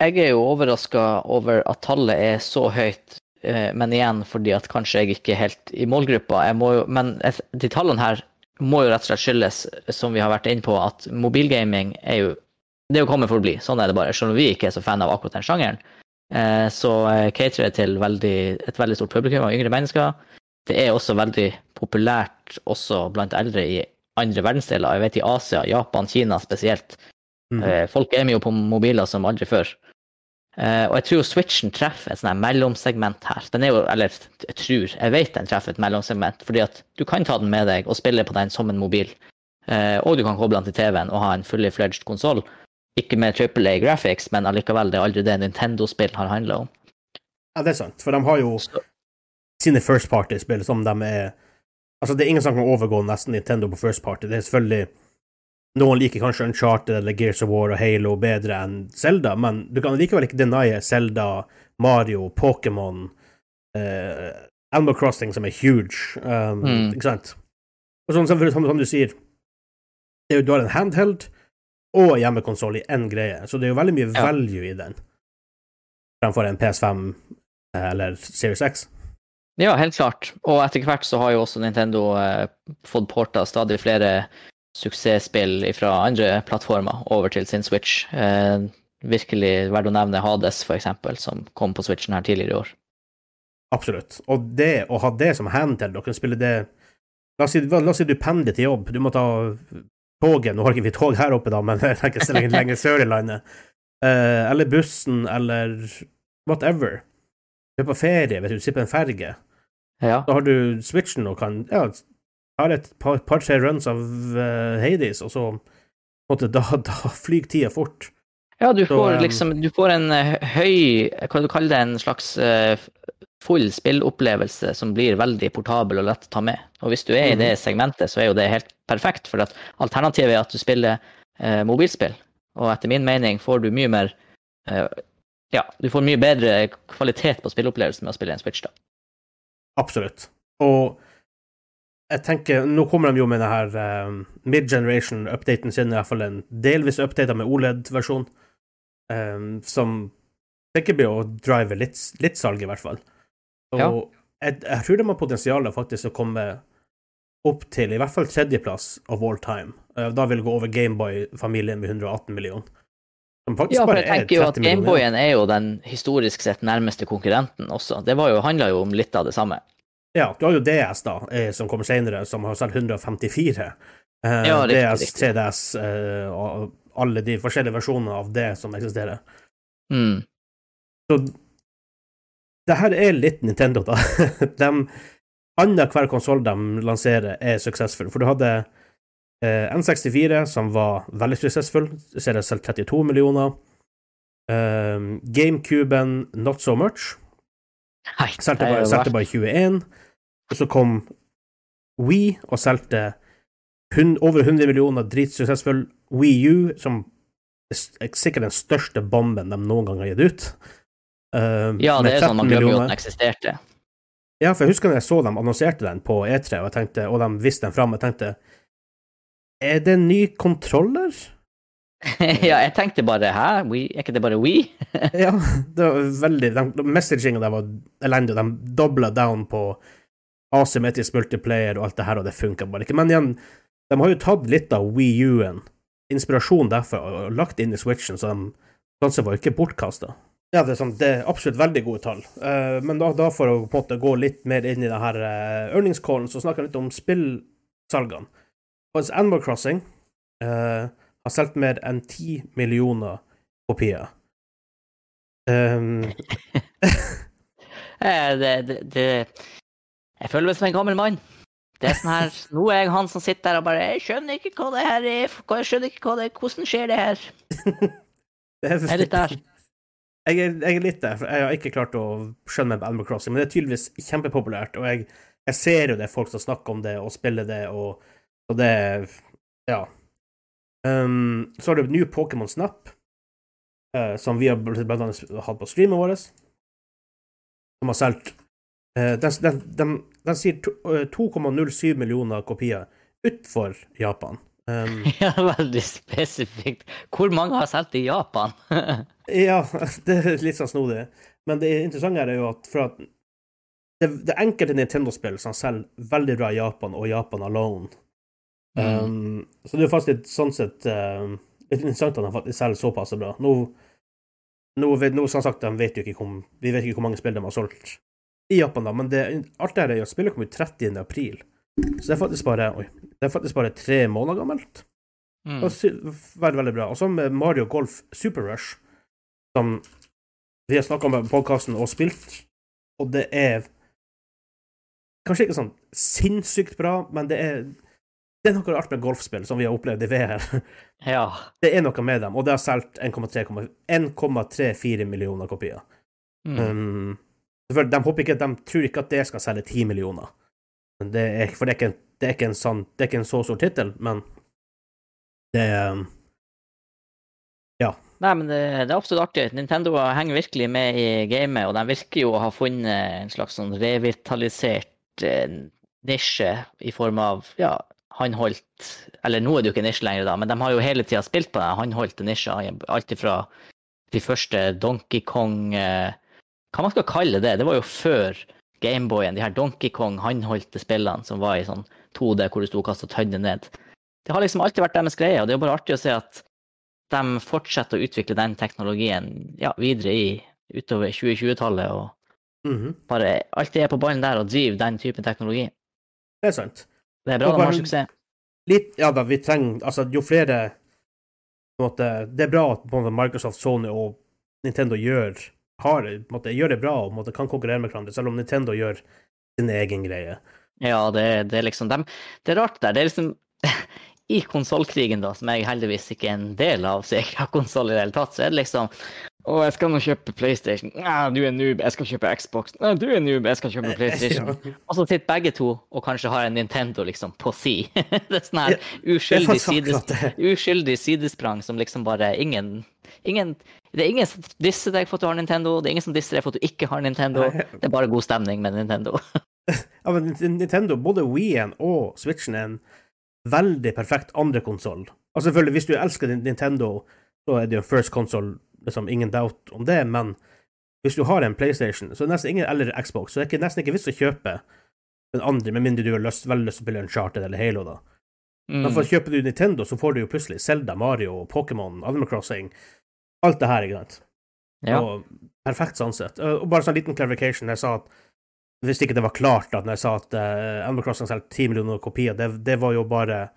Jeg er jo overraska over at tallet er så høyt, eh, men igjen fordi at kanskje jeg ikke er helt i målgruppa. Jo, men de tallene her må jo rett og slett skyldes, som vi har vært inne på, at mobilgaming er jo det er jo kommet for å bli. Sånn er det bare. Selv om vi ikke er så fan av akkurat den sjangeren, eh, så eh, caterer det til veldig, et veldig stort publikum av yngre mennesker. Det er også veldig populært også blant eldre i andre verdensdeler. Jeg vet i Asia, Japan, Kina spesielt. Mm. Folk Folk gamer jo på mobiler som aldri før. Eh, og jeg tror Switchen treffer et sånt mellomsegment her. Den er jo, eller jeg tror, jeg vet den treffer et mellomsegment, fordi at du kan ta den med deg og spille på den som en mobil. Uh, og du kan koble den til TV-en og ha en fully fledged konsoll. Ikke med Triple A graphics, men allikevel, det er aldri det Nintendo-spill har handla om. Ja, det er sant, for de har jo Så- sine first party-spill som de er Altså, det er ingen som kan overgå nesten Nintendo på first party. Det er selvfølgelig Noen liker kanskje Uncharted eller Gears of War og Halo bedre enn Zelda, men du kan likevel ikke denie Zelda, Mario, Pokémon, eh, Animal Crossing, som er huge, um, Mm. ikke sant? Og sånn som, som, som du sier, det er jo, du har en handheld og hjemmekonsoll i én greie, så det er jo veldig mye Ja. value i den fremfor en PS5 eller Series X. Ja, helt klart. Og etter hvert så har jo også Nintendo eh, fått porta stadig flere suksessspill fra andre plattformer over til sin Switch. Eh, virkelig verdt å nevne Hades, eksempel, som kom på Switchen her tidligere i år. Absolutt. Og det å ha det som handheld, og kunne spille det La oss si, la oss si du pendler til jobb, du må ta toget Nå har ikke vi tog her oppe, da, men jeg tenker så lenge lenger sør i landet. Eh, eller bussen, eller whatever. Du er på ferie, vet du, du sitter på en ferge. Ja, Da har du switchen og kan ja, tar et par- par-tre runs av uh, Hades, og så måtte, da, da flyr tida fort. ja du Så, får um, liksom Du får en eh, høy Hva du kaller det? En slags uh, full spillopplevelse som blir veldig portabel og lett å ta med. Og hvis du er i Mhm. det segmentet, så er jo det helt perfekt, for at alternativet er at du spiller eh, mobilspill. Og etter min mening får du mye mer eh, ja, du får mye bedre kvalitet på spillopplevelsen med å spille en Switch, da. Absolutt. Og jeg tenker, nå kommer de jo med denne um, mid-generation-updaten sin, i hvert fall en delvis updata med OLED-versjon, um, som sikkert blir å drive litt, litt salg, i hvert fall. Og Ja. jeg, jeg tror de har potensial faktisk å komme opp til i hvert fall tredjeplass of all time. Uh, da vil det gå over Gameboy-familien med 118 millioner. Ja, for jeg er tenker jo at 30 millioner. Gameboyen er jo den historisk sett nærmeste konkurrenten også. Det var jo, handla jo om litt av det samme. Ja, du har jo DS, da, eh, som kommer senere, som har solgt 154. Eh, Ja, riktig, DS, riktig. 3DS eh, og alle de forskjellige versjonene av det som eksisterer. Mm. Så det her er litt Nintendo, da. de, Annenhver konsoll de lanserer, er suksessfull. For du hadde eh, N64, som var veldig suksessfull. ser jeg selv 32 millioner. Um, GameCuben, not so much. Nei, Solgte bare, solgte bare 21. Og så kom We og solgte over 100 millioner, dritsuksessfull. Wii U, som er er sikkert den største bomben de noen gang har gitt ut. Uh, Ja, det er sånn, man 13 glemmer jo at den eksisterte. Ja, for jeg husker når jeg så dem annonserte den på E3, og, jeg tenkte, og de viste den fram, jeg tenkte Er det en ny kontroller? ja, jeg tenkte bare hæ, We, er ikke det bare We? Ja, det var veldig de, Messaginga der var elendig, og de dobla down på asymmetrisk multiplayer og alt det her, og det funka bare ikke. Men igjen, de har jo tatt litt av Wii U-en, inspirasjon derfor, og lagt inn i Switchen, så de kanskje var jo ikke bortkasta. Ja, det er, sånn, det er absolutt veldig gode tall. Uh, men da, da for å på en måte gå litt mer inn i det her uh, earningscallen, så snakker jeg litt om spillsalgene. Animal Crossing eh, har solgt mer enn 10 millioner kopier. Um, det, det, det Jeg føler meg som en gammel mann. Det er sånn her Nå er jeg han som sitter der og bare Jeg skjønner ikke hva det her er. Jeg skjønner ikke hva det er. Hvordan skjer det her? det er, Jeg er litt der. Jeg er, jeg er litt der, for jeg har ikke klart å skjønne meg på Animal Crossing, men det er tydeligvis kjempepopulært, og jeg, jeg ser jo det er folk som snakker om det og spiller det, og, og det Ja. Um, så har du New Pokémon Snap, uh, som vi har blant annet hatt på streamen vår, som har solgt uh, den, den, den, den sier eh, 2,07 millioner kopier utenfor Japan. Um, Ja, veldig spesifikt. Hvor mange har solgt i Japan? Ja, det er litt sånn snodig. Men det interessante er jo at at det, det enkelte Nintendo-spill som selger veldig bra i Japan, og Japan alone. Mm. Um, så det er faktisk litt, sånn sett uh, litt interessant at de faktisk selger såpass bra. Nå, nå, vet, nå som sagt, vet ikke hvor, vi vet ikke hvor mange spill de har solgt i Japan, da, men det, alt det her er jo at spillet kom ut 30. april. Så det er faktisk bare oi, det er faktisk bare tre måneder gammelt. Mm. Veldig, veldig bra. Og så med Mario Golf Super Rush, som vi har snakka om på podkasten og spilt, og det er kanskje ikke sånn sinnssykt bra, men det er det er noe rart med golfspill som vi har opplevd i VR. Ja. Det er noe med dem, og det har solgt 1,34 millioner kopier. Mm. Um, de, ikke, de tror ikke at det skal selge 10 millioner. Men det er, for det er, en- det, er sånn, det er ikke en så stor tittel, men det er Ja. Nei, men det, det er absolutt artig. Nintendo henger virkelig med i gamet, og de virker jo å ha funnet en slags sånn revitalisert eh, nisje i form av ja, håndholdt Eller nå er det jo ikke nisje lenger, da, men de har jo hele tida spilt på det. Han holdt nisja. Alt ifra de første Donkey Kong eh, Hva man skal kalle det? Det var jo før Gameboyen, de her Donkey Kong håndholdte spillene som var i sånn 2D hvor du sto og kasta tønner ned. Det har liksom alltid vært deres greie, og det er jo bare artig å se at de fortsetter å utvikle den teknologien ja, videre i utover 2020-tallet, og mhm, bare alltid er på ballen der og driver den typen teknologi. Det er sant. Det er bra de har suksess. Litt, ja da, vi trenger Altså, jo flere måte, Det er bra at måte, Microsoft, Sony og Nintendo gjør har, måte, gjør det bra og kan konkurrere med hverandre, selv om Nintendo gjør sin egen greie. Ja, det, det er liksom dem, Det er rart der. Det er liksom I konsollkrigen, da, som jeg heldigvis ikke er en del av, så jeg ikke har konsoll i det hele tatt, så er det liksom Å, jeg skal nå kjøpe PlayStation. Nei, du er noob, jeg skal kjøpe Xbox. Nei, du er noob, jeg skal kjøpe PlayStation. Ja. Og så sitter begge to og kanskje har en Nintendo liksom på si. det er sånn her er uskyldig, sides, uskyldig sidesprang som liksom bare ingen ingen, det er ingen som disser deg for at du har Nintendo, det er ingen som disser deg for at du ikke har Nintendo. Det er bare god stemning med Nintendo. Ja, men Nintendo, både Wii-en og Switchen er en veldig perfekt andre konsoll. Altså selvfølgelig, hvis du elsker Nintendo, så er det jo en first console, liksom ingen doubt om det, men hvis du har en PlayStation, så det nesten ingen, eller Xbox, så er det nesten ikke vits å kjøpe den andre, med mindre du har lyst, veldig lyst til å spille Uncharted eller Halo, da. Men for Mm. kjøper du Nintendo, så får du jo plutselig Zelda, Mario, Pokémon, Animal Crossing, alt det her, ikke sant? Ja. Og perfekt sånn sett. Og bare sånn liten clarification. Jeg sa at hvis ikke det var klart at når jeg sa at uh, Animal Crossing har ti 10 millioner kopier, det, det var jo bare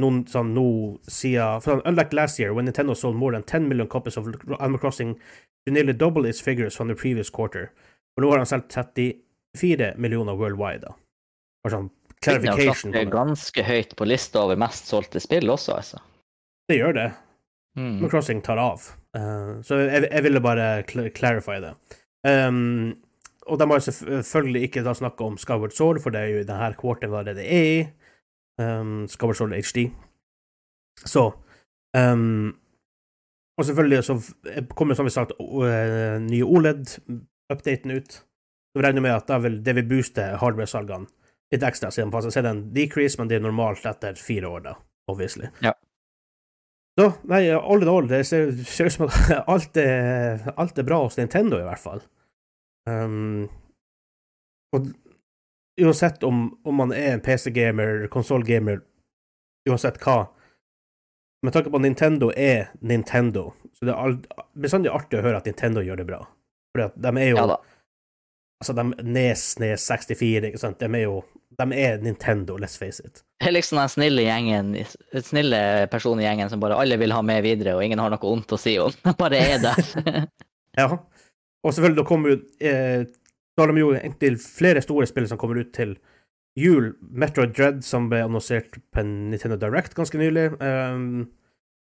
noen sånn nå siden for Unlike last year, when Nintendo sold more than 10 million copies of Animal Crossing to nearly double its figures from the previous quarter. Og nå har han solgt 34 millioner worldwide, da. Bare sånn clarification. Det er ganske høyt på lista over mest solgte spill også, altså. Det gjør det. Mm. Animal Crossing tar av. Uh, så jeg, jeg ville bare cl clarify det. Um, og de har selvfølgelig ikke da snakka om Skyward Sword, for det er jo denne quarteren det det er i. Um, Skyward Sword HD. Så um, Og selvfølgelig så kommer, som vi sagt, eh, nye OLED-updaten ut. Så vi regner med at da vil, det vil booste hardware-salgene litt ekstra, siden det er en decrease, men det er normalt etter fire år, da, obviously. Ja. Så, nei, all in all, det ser ut som at alt er, alt er bra hos Nintendo, i hvert fall. Um, og uansett om, om man er en PC-gamer, konsollgamer, uansett hva Med tanke på at Nintendo er Nintendo, så det er bestandig artig å høre at Nintendo gjør det bra. For de er jo Ja. Altså, de Nes, Nes 64, ikke sant, de er jo De er Nintendo, let's face it. Det er liksom den snille gjengen, snille personen i gjengen som bare alle vil ha med videre, og ingen har noe ondt å si om. De bare er der. Ja. Og selvfølgelig, da kommer jo eh, Da har de jo egentlig flere store spill som kommer ut til jul. Metroid Dread, som ble annonsert på Nintendo Direct ganske nylig. Um,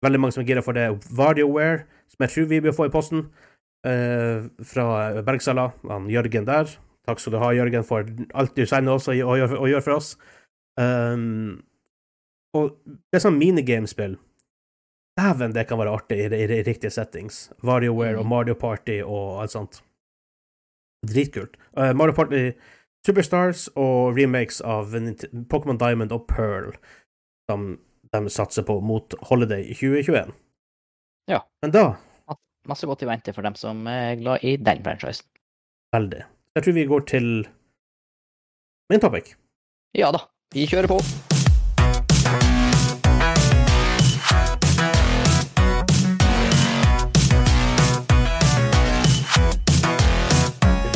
veldig mange som er gira for det. WarioWare, som jeg tror vi bør få i posten. uh, fra Bergsala. Han Jørgen der. Takk skal du ha, Jørgen, for alt du sender oss og, og, gjør- og gjør for oss. Um, og det er sånn minigamespill. Dæven, det kan være artig i, i, i riktige settings. WarioWare og Mm. Mario Party og alt sånt. Dritkult. Uh, Mario Party Superstars og remakes av Pokémon Diamond og Pearl, som de satser på mot Holiday i 2021. Ja. Men da Masse godt i vente for dem som er glad i den franchisen. veldig. Jeg tror vi går til min topic. Ja da, vi kjører på.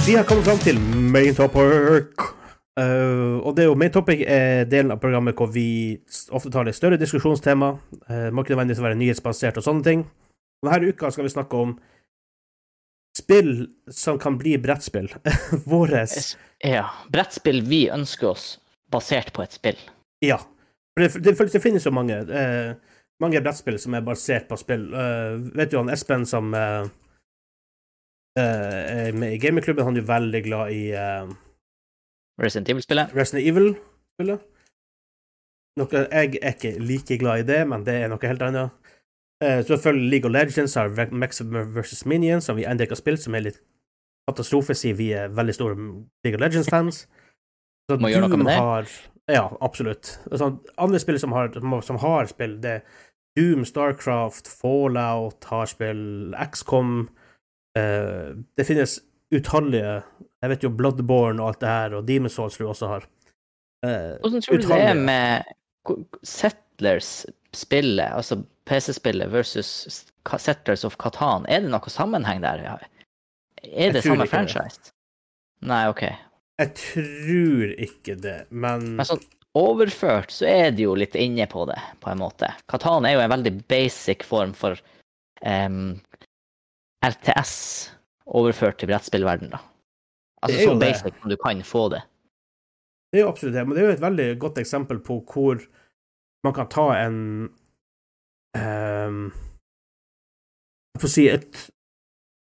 Vi har kommet fram til main topic. Uh, og det er jo main topic er delen av programmet hvor vi ofte tar litt større diskusjonstema. Uh, må ikke nødvendigvis være nyhetsbasert og sånne ting. Denne uka skal vi snakke om spill som kan bli brettspill. Våres Ja. Brettspill vi ønsker oss basert på et spill. Ja. Det, det, det finnes jo mange uh, mange brettspill som er basert på spill. Uh, vet du han Espen som eh, er med i gamingklubben, han er jo veldig glad i uh, Resident Evil-spillet. Resident Evil-spillet. Noe jeg er ikke like glad i det, men det er noe helt annet. Uh, så selvfølgelig League of Legends har Maximum versus. Minions, som vi ennå ikke har spilt, som er litt katastrofe, siden vi er veldig store League of Legends-fans. Så Må gjøre noe med det. Har, ja, absolutt. Altså, andre spill som har, som, som har spill, det er Doom, Starcraft, Fallout har spill, XCOM eh, Det finnes utallige Jeg vet jo Bloodborne og alt det her, og Demon's Souls du også har. Eh, Hvordan tror du det er med Settlers-spillet, altså PC-spillet versus Settlers of Catan? Er det noe sammenheng der? Er det samme franchise? Nei, OK. Jeg tror ikke det, men Men sånn overført så er det jo litt inne på det, på en måte. Katan er jo en veldig basic form for em, RTS overført til brettspillverden, da. Altså så det. basic som du kan få det. Det er jo absolutt det. Men det er jo et veldig godt eksempel på hvor man kan ta en um, Jeg får si et,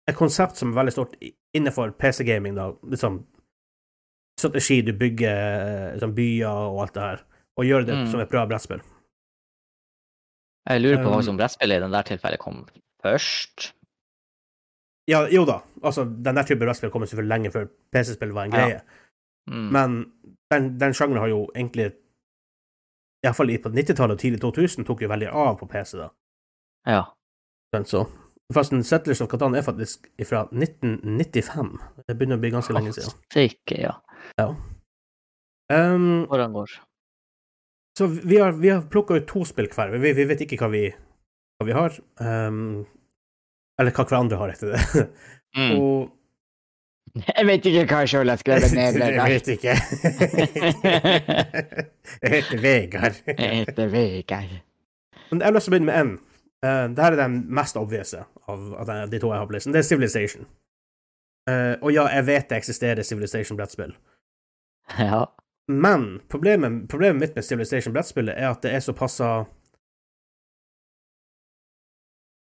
et konsept som er veldig stort innenfor PC-gaming, da. Liksom strategi, du bygger liksom, byer og alt det her, og gjør det Mm. som et bra brettspill. Jeg lurer på hva Um, som brettspillet i den der tilfellet kom Først. Ja, jo da. Altså, den der type brettspill kommer selvfølgelig lenge før PC-spill var en Ja. greie. Mm. Men den, den sjangeren har jo egentlig Iallfall på 90-tallet og tidlig 2000 tok jo veldig av på PC, da. Ja. Men så Forresten, Settlers of Catan er faktisk fra 1995. Det begynner å bli ganske lenge siden. Steike, ja. Um, Hvordan går så vi har, vi har plukka ut to spill hver. Vi, vi vet ikke hva vi, hva vi har. Um, eller hva hverandre har, etter det. mm. Og Jeg vet ikke hva jeg sjøl har skrevet ned. Jeg vet ikke. jeg heter Vegard. Jeg heter Vegard. Men jeg har lyst til å begynne med én. Uh, Dette er den mest obvious av, av de- de to jeg har på listen. Det er Civilization. Uh, og ja, jeg vet det eksisterer Civilization-brettspill. Ja. Men problemet, problemet mitt med Civilization-brettspillet er at det er såpass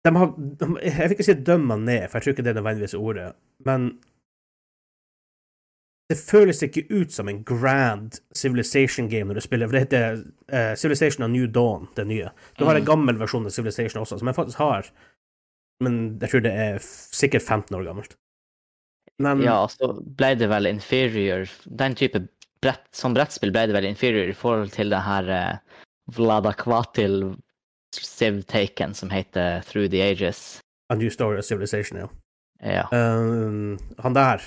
de har, de, Jeg vil ikke si dømma ned, for jeg tror ikke det er nødvendigvis ordet, men det føles ikke ut som en grand Civilization-game når du spiller, for det heter uh, Civilization of New Dawn, det nye. Du har en Mm. gammel versjon av Civilization også, som jeg faktisk har, men jeg tror det er sikkert 15 år gammelt. Men ja, så ble det vel inferior Den type brett, som brettspill ble det vel inferior i forhold til det her uh, Vlada Kvatil Civ-taken som heter Through the Ages. A New Story of Civilization, ja. Ja. Um, han der,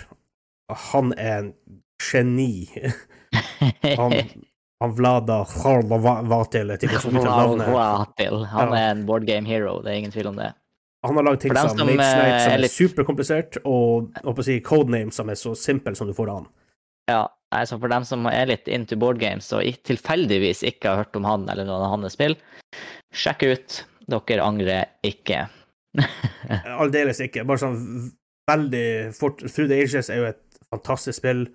han er en geni. Han, han Vlada Vatil, jeg tipper ikke navnet. Kvatil. Han er en board game hero, det er ingen tvil om det. Han har lagd ting som som, Mage Knight, som er, er er superkomplisert, og å si codename som er så simpel som du får det an. Ja, altså for dem som er litt into board games og tilfeldigvis ikke har hørt om han eller noen av hans spill, sjekk ut. Dere angrer ikke. Aldeles ikke. Bare sånn veldig fort Through the Ages er jo et fantastisk spill.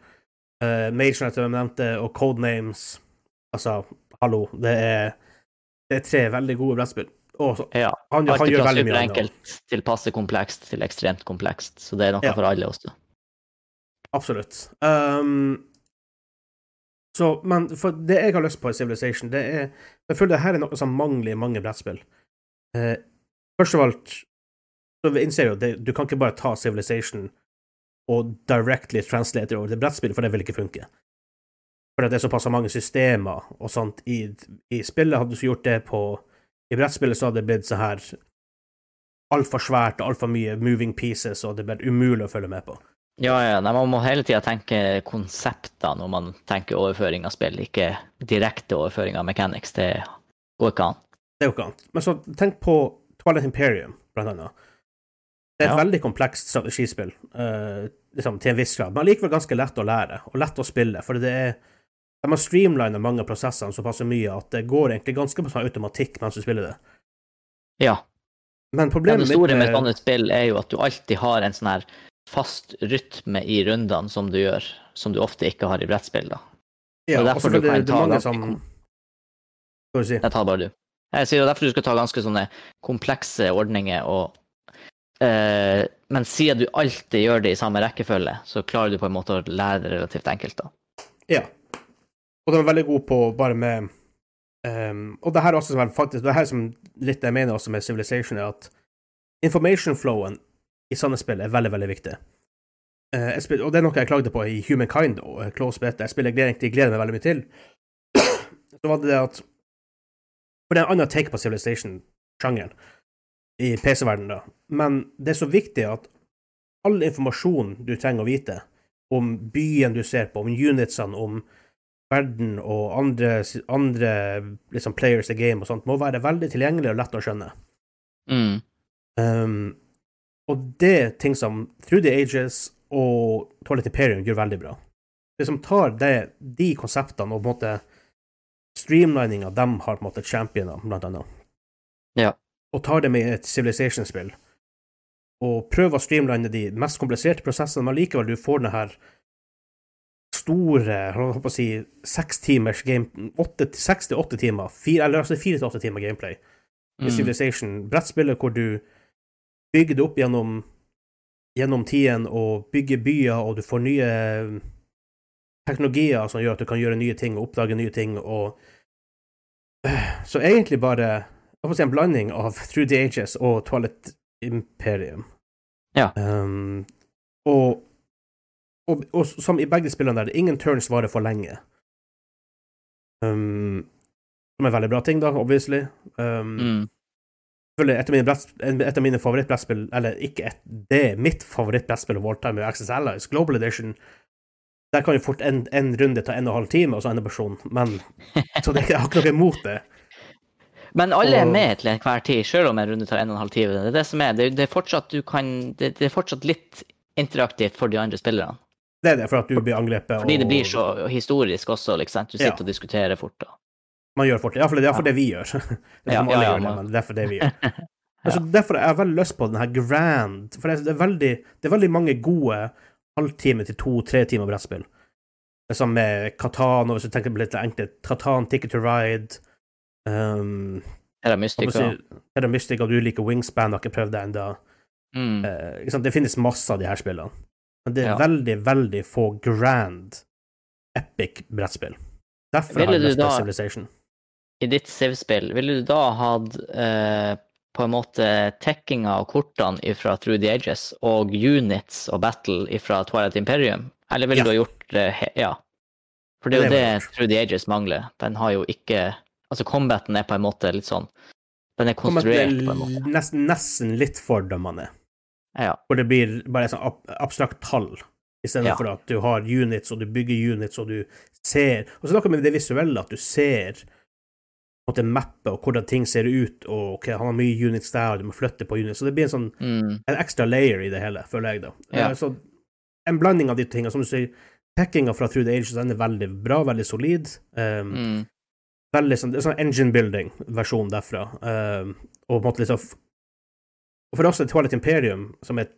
Uh, Major, Knight, som jeg nevnte, og Codenames Altså, hallo. Det er, det er tre veldig gode brettspill. Og så- Ja. han, han, han gjør veldig mye superenkelt til passe komplekst til ekstremt komplekst, så det er noe Ja. for alle også. Absolutt. Um, så, men det jeg har lyst på i Civilization, det er Jeg føler det her er noe som mangler i mange brettspill. Eh, først av alt så innser innser jo det, du kan ikke bare ta Civilization og directly translate over til brettspill, for det vil ikke funke. For det er såpass mange systemer og sånt i, i spillet. Hadde du gjort det på i brettspillet, så hadde det blitt så her altfor svært og altfor mye moving pieces, og det ble umulig å følge med på. Ja, ja, nei, man må hele tida tenke konsepter når man tenker overføring av spill, ikke direkte overføring av mechanics. Det går ikke an. Det jo ikke annet. Men så tenk på Twilight Imperium, blant annet. Det er et Ja. veldig komplekst strategispill, uh, liksom, til en viss grad, men likevel ganske lett å lære, og lett å spille, for det er de har streamlina mange av prosessene såpass mye at det går egentlig ganske på sånn automatikk mens du spiller det. Ja. Men problemet ja, det store med et sånne spill er jo at du alltid har en sånn her fast rytme i rundene som du gjør, som du ofte ikke har i brettspill. da. ja, og derfor du er det, kan ta det, som du si? Jeg tar bare du. Jeg sier det er derfor du skal ta ganske sånne komplekse ordninger og eh, Men siden du alltid gjør det i samme rekkefølge, så klarer du på en måte å lære det relativt enkelt, da. Ja. Og de er veldig gode på bare med um, Og det her er også som er faktisk Det her som litt jeg mener også med Civilization, er at information flowen i sånne spill er veldig, veldig viktig. Eh, jeg spil, og det er noe jeg klagde på i Humankind og eh, Close Beta. Jeg spiller jeg egentlig gleder meg veldig mye til. Så var det det at For det er en annen take på Civilization-sjangeren i PC-verdenen, da. Men det er så viktig at all informasjon du trenger å vite om byen du ser på, om unitsene, om verden og andre, andre liksom players i game og sånt, må være veldig tilgjengelig og lett å skjønne. Mm. Um, og det er ting som Through the Ages og Toilet Imperium gjør veldig bra. Det som tar det, de konseptene og på en måte streamlininga de har på en måte championer, blant annet, Ja. og tar det med et Civilization-spill, og prøver å streamline de mest kompliserte prosessene, men likevel du får den her store, jeg på å si, seks timers game, seks til åtte timer, fire, eller altså fire til åtte timer gameplay i Mm. Civilization. Brettspillet hvor du bygger det opp gjennom, gjennom tiden og bygger byer, og du får nye teknologier som gjør at du kan gjøre nye ting og oppdage nye ting, og Så egentlig bare jeg får si en blanding av Through the Ages og Toilet Imperium. Ja. Um, og, og, og som i begge spillene der, det er ingen turns varer for lenge. Um, som er en veldig bra ting, da, obviously. Um, Mm. Et av mine, et av mine favorittbrettspill, eller ikke et, det er mitt favorittbrettspill of all time, Access Allies, Global Edition. Der kan jo fort en, en runde ta en og en halv time, og så ender personen, men Så det, jeg har ikke noe imot det. Men alle er med til enhver tid, selv om en runde tar en og en halv time. Det er det som er. Det, det er fortsatt du kan det, det er fortsatt litt interaktivt for de andre spillerne. Det er det, for at du blir angrepet. Fordi det blir så historisk også, liksom. Du sitter Ja. og diskuterer fort. da. Man gjør fort det. Iallfall det er for det vi gjør. Det er Ja, ja, gjør det, men det er for det vi gjør. Altså, derfor har jeg veldig lyst på den her grand For det er, veldig, det er veldig mange gode halvtime til to-tre timer brettspill. Det er Som med Katan, og hvis du tenker på litt enkelt Katan, Ticket to Ride um, er hva Mystica. si, Er det Mystic, og du liker Wingspan, har ikke prøvd det ennå. Mm. Uh, det finnes masse av de her spillene. Men det er Ja. veldig, veldig få grand, epic brettspill. Derfor har jeg lyst til da- Civilization. I ditt Civ-spill, ville du da hatt eh, på en måte tekkinga og kortene fra Through the Ages og units og battle fra Twilight Imperium? Eller ville Ja. du ha gjort det Ja. For det er jo Det det. Through the Ages mangler. Den har jo ikke Altså, combaten er på en måte litt sånn Den er konstruert på en måte. nesten, nesten litt fordømmende. Ja. Hvor det blir bare et ab abstrakt tall, istedenfor Ja. for at du har units, og du bygger units, og du ser Og så noe med det visuelle, at du ser måte mappe og hvordan ting ser ut, og ok, han har mye units der, og du må flytte på units. Så det blir en sånn Mm. en ekstra layer i det hele, føler jeg, da. Ja. Eh, Så en blanding av de tingene. Som du sier, packinga fra Through the Ages den er veldig bra, veldig solid. Um, Mm. veldig sånn, sånn engine building-versjon derfra. Um, og på en måte sånn Og for oss er Twilight Imperium, som er et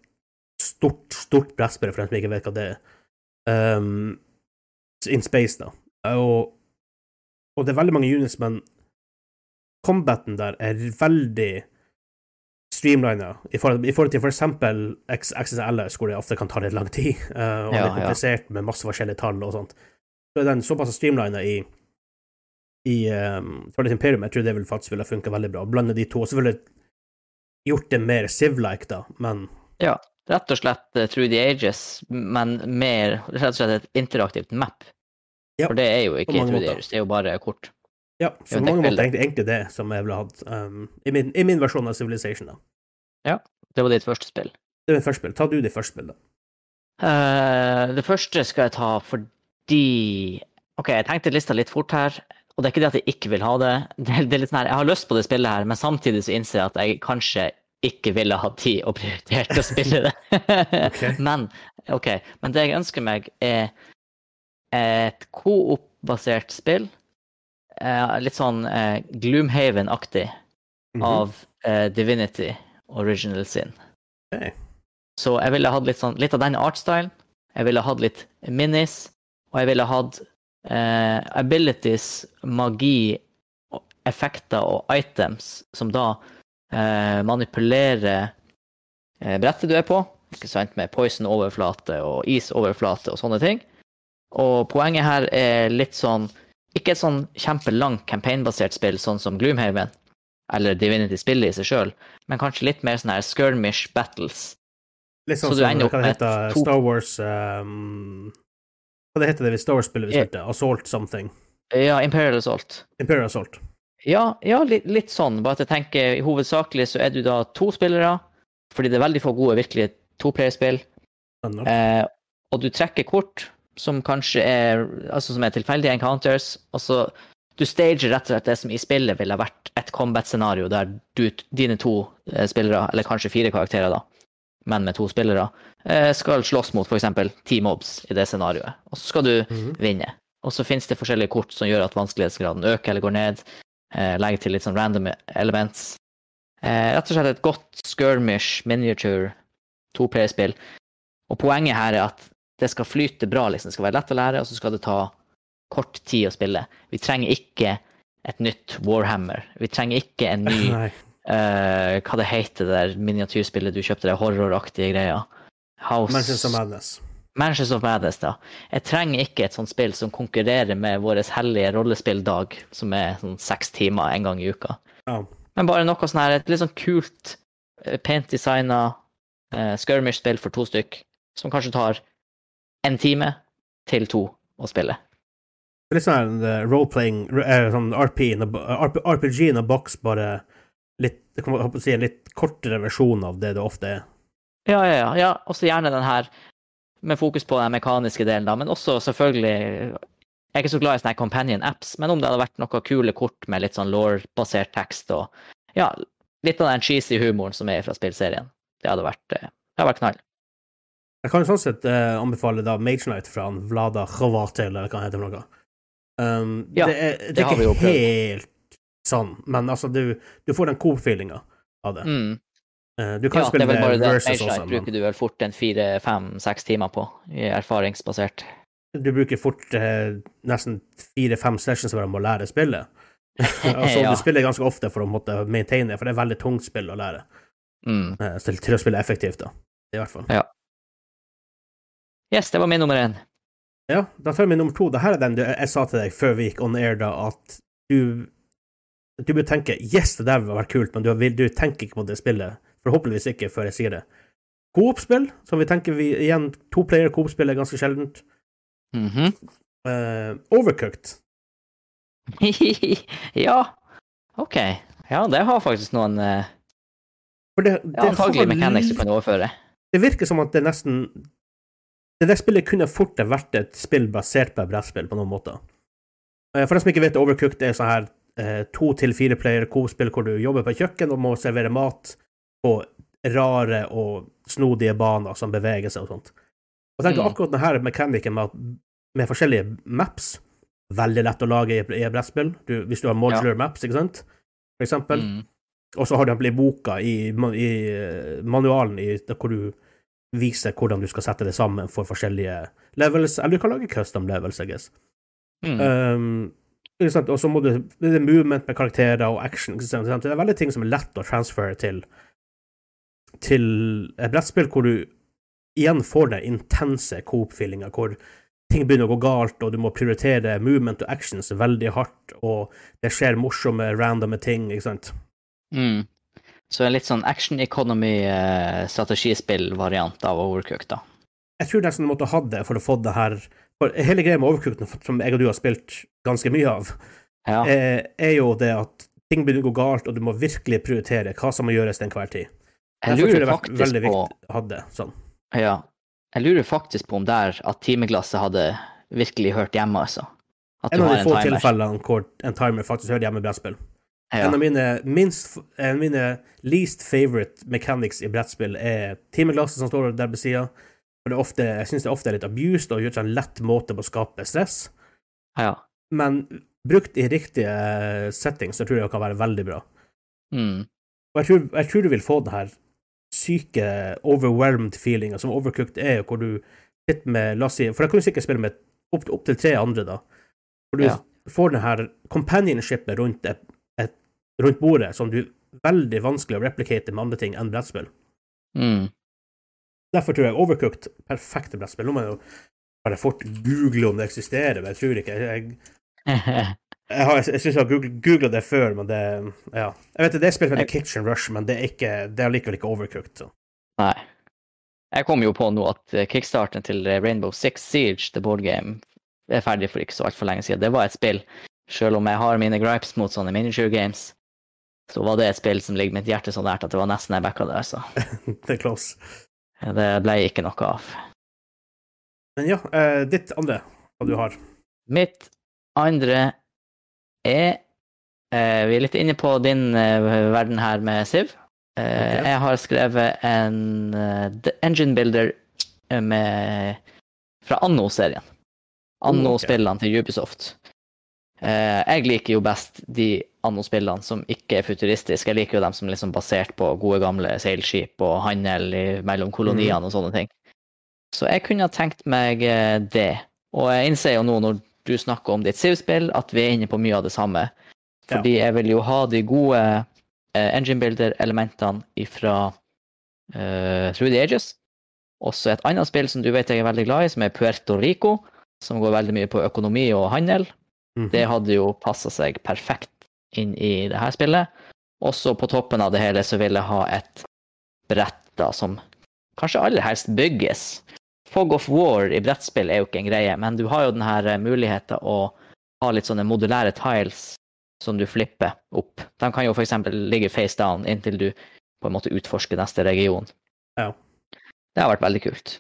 stort, stort brettspill, for dem som ikke vet hva det er, um, in space, da. Og, og det er veldig mange units, men combaten der er veldig streamlina i forhold, i forhold til for eksempel X- Access hvor det ofte kan ta litt lang tid, uh, og det Ja, er komplisert med masse forskjellige tall og sånt. Så er den såpass streamlina i i um, Twilight Imperium, jeg tror det vil faktisk ville funka veldig bra. Blande de to. Og selvfølgelig gjort det mer Civ-like, da, men Rett og slett uh, Through the Ages, men mer rett og slett et interaktivt map. Ja, For det er jo ikke Through the. Ages, det er jo bare kort. Ja, så på mange måter egentlig, egentlig det som jeg ville hatt um, i, min, i min versjon av Civilization, da. Ja, Det var ditt første spill. Det var mitt første spill. Ta du ditt første spill, da. Uh, det første skal jeg ta fordi OK, jeg tenkte lista litt fort her. Og det er ikke det at jeg ikke vil ha det. det, det sånn her, Jeg har lyst på det spillet her, men samtidig så innser jeg at jeg kanskje ikke ville ha tid og prioritert å spille det. okay. Men OK. Men det jeg ønsker meg, er et coop-basert spill. Eh, litt sånn eh, Gloomhaven-aktig Mhm. av eh, Divinity Original Sin. Okay. Så jeg ville hatt litt, sånn, litt av den artstylen. Jeg ville hatt litt minis. Og jeg ville hatt eh, abilities, magi, effekter og items som da eh, manipulerer eh, brettet du er på. Ikke sant, Med poison-overflate og is-overflate og sånne ting. Og poenget her er litt sånn Ikke et sånn kjempelangt campaign-basert spill, sånn som Gloomhaven eller Divinity-spillet i seg sjøl, men kanskje litt mer sånn her skirmish battles. Litt Så sånn du som det heter to- Star Wars um, Hva det heter det vi Star Wars-spillet vi spilte? Yeah. Assault something. Ja, Imperial Assault. Imperial Assault. Ja, ja litt, litt sånn. Bare at jeg tenker hovedsakelig så er du da to spillere, fordi det er veldig få gode virkelige toplayerspill. Eh, og du trekker kort som kanskje er altså som er tilfeldige encounters. og så Du stager rett og slett det som i spillet ville vært et combat-scenario der du, dine to eh, spillere, eller kanskje fire karakterer, da, men med to spillere, eh, skal slåss mot f.eks. ti mobs i det scenarioet. Og så skal du Mhm. vinne. Og så finnes det forskjellige kort som gjør at vanskelighetsgraden øker eller går ned. Eh, legger til litt sånn random elements. Rett og slett et godt skirmish miniature toplayerspill. Og poenget her er at det skal flyte bra, liksom. Det skal være lett å lære, og så skal det ta kort tid å spille. Vi trenger ikke et nytt Warhammer. Vi trenger ikke en ny eh, Hva det heter det der miniatyrspillet du kjøpte, det horroraktige greia? House Mansions of Madness. Mansions of Madness, da. Jeg trenger ikke et sånt spill som konkurrerer med vår hellige rollespilldag, som er sånn seks timer en gang i uka. Ja. Men bare noe sånn her, et litt sånn kult eh, pent designa uh, skirmish-spill for to stykk, som kanskje tar en time til to å spille. Det litt sånn uh, role-playing, uh, sånn RPG in a box, bare litt si en litt kortere versjon av det det ofte er. Ja, ja, ja. ja. Også gjerne den her med fokus på den mekaniske delen, da. Men også selvfølgelig Jeg er ikke så glad i sånne companion apps, men om det hadde vært noen kule kort med litt sånn law-basert tekst og ja, litt av den cheesy humoren som er fra spillserien, det hadde vært, eh, det hadde vært knall. Jeg kan jo sånn sett eh, anbefale da Mage Knight fra han Vlada Chavatel, eller hva han heter for noe. Um, Ja, det er, det det er jo ikke helt sånn, men altså, du, du får den coop-feelinga av det. Mm. Uh, du Ja, kan det er vel bare det. Mage Knight bruker du vel fort en fire, fem, seks timer på, erfaringsbasert. du bruker fort eh, nesten fire-fem sessions med å lære spillet. altså, Ja. Du spiller ganske ofte for å måtte maintaine, for det er veldig tungt spill å lære. Mm. Uh, til, til å spille effektivt, da. I hvert fall. Yes, det var min nummer én. Ja, da tar vi nummer to. Dette er den du, jeg sa til deg før vi gikk on air, da, at du Du bør tenke Yes, det der vil være kult, men du, du tenker ikke på det spillet. Forhåpentligvis ikke før jeg sier det. Coop-spill, som vi tenker vi igjen To player coop-spill er ganske sjeldent. Mm -hmm. uh, overcooked. ja, OK. Ja, det har faktisk noen uh... For det, det, antagelig har mechanics du kan overføre. det virker som at det nesten Det der spillet kunne fort vært et spill basert på et brettspill, på noen måter. Eh, For dem som ikke vet, Overcooked er sånn her eh, to til fire player co-spill hvor du jobber på kjøkken og må servere mat på rare og snodige baner som beveger seg og sånt. Og tenk Mm. akkurat denne mekanikken med, med forskjellige maps. Veldig lett å lage i, i et brettspill. Du, hvis du har modular maps, ikke sant? For eksempel. Mm. Og så har du boka, i, i eh, manualen, i, hvor du viser hvordan du skal sette det sammen for forskjellige levels, eller du kan lage custom levels, I guess. Mm. Um? Og så må du Det er movement med karakterer og action. Det er veldig ting som er lett å transfere til til et brettspill hvor du igjen får den intense coop-feelinga, hvor ting begynner å gå galt, og du må prioritere movement og actions veldig hardt, og det skjer morsomme, randomme ting, ikke sant. Mm. Så en litt sånn action economy-strategispill-variant av Overcooked, da. Jeg tror nesten du måtte ha det for å få det her For hele greia med Overcooked, som jeg og du har spilt ganske mye av, Ja. er, er jo det at ting begynner å gå galt, og du må virkelig prioritere hva som må gjøres til enhver tid. Jeg Derfor tror lurer det har veldig på viktig å ha det sånn. Ja. Jeg lurer faktisk på om der at timeglasset hadde virkelig hørt hjemme, altså. At En du av de en få timer. tilfellene hvor en timer faktisk hører hjemme i brettspill. Ja. En av mine minst En av mine least favorite mechanics i brettspill er timeglasset som står der ved sida. For ofte, jeg syns det ofte er litt abused og gjør seg en lett måte på å skape stress. ja. Men brukt i riktige settings så tror jeg det kan være veldig bra. Mm. Og jeg tror, jeg tror du vil få den her syke overwhelmed feelinga som overcooked er, hvor du sitter med La oss si For jeg du sikkert spille med opp, opp til tre andre, da. Hvor du Ja. får den her companionshipet rundt, et, rundt bordet som du veldig vanskelig å replikate med andre ting enn brettspill. Mm. Derfor tror jeg Overcooked perfekte brettspill. Nå må jeg jo bare fort google om det eksisterer, men jeg tror ikke Jeg, jeg, har- jeg syns jeg har googla det før, men det Ja. Jeg vet det, det er spilt med Kitchen Rush, men det er ikke Det er likevel ikke Overcooked. Så. Nei. Jeg kom jo på nå at eh, kickstarten til eh, Rainbow Six Siege, the board game, er ferdig for ikke så altfor lenge siden. Det var et spill, selv om jeg har mine gripes mot sånne miniature games, så var det et spill som ligger mitt hjerte så nært at det var nesten jeg backa det, altså. Det er close. Det ble ikke noe av. Men ja, eh, ditt andre, hva du har. Mitt andre er eh, Vi er litt inne på din eh, verden her med Siv. Eh, Ok. Jeg har skrevet en The Engine Builder med, fra Anno-serien. Oh. Anno-spillene til Ubisoft. Eh, jeg liker jo best de Anno-spillene som ikke er futuristiske. Jeg liker jo dem som er liksom basert på gode, gamle seilskip og handel i, mellom koloniene og sånne ting. Så jeg kunne ha tenkt meg eh, det. Og jeg innser jo nå når du snakker om ditt Siv-spill, at vi er inne på mye av det samme. Fordi jeg vil jo ha de gode eh, engine builder-elementene fra uh, Through the Ages. Også et annet spill som du vet jeg er veldig glad i, som er Puerto Rico. Som går veldig mye på økonomi og handel. Mhm. Det hadde jo passa seg perfekt inn i det her spillet. Også på toppen av det hele så vil jeg ha et brett da, som kanskje aller helst bygges. Fog of War i brettspill er jo ikke en greie, men du har jo den her eh, muligheten å ha litt sånne modulære tiles som du flipper opp. De kan jo f.eks. ligge face down inntil du på en måte utforsker neste region. Ja. Det har vært veldig kult.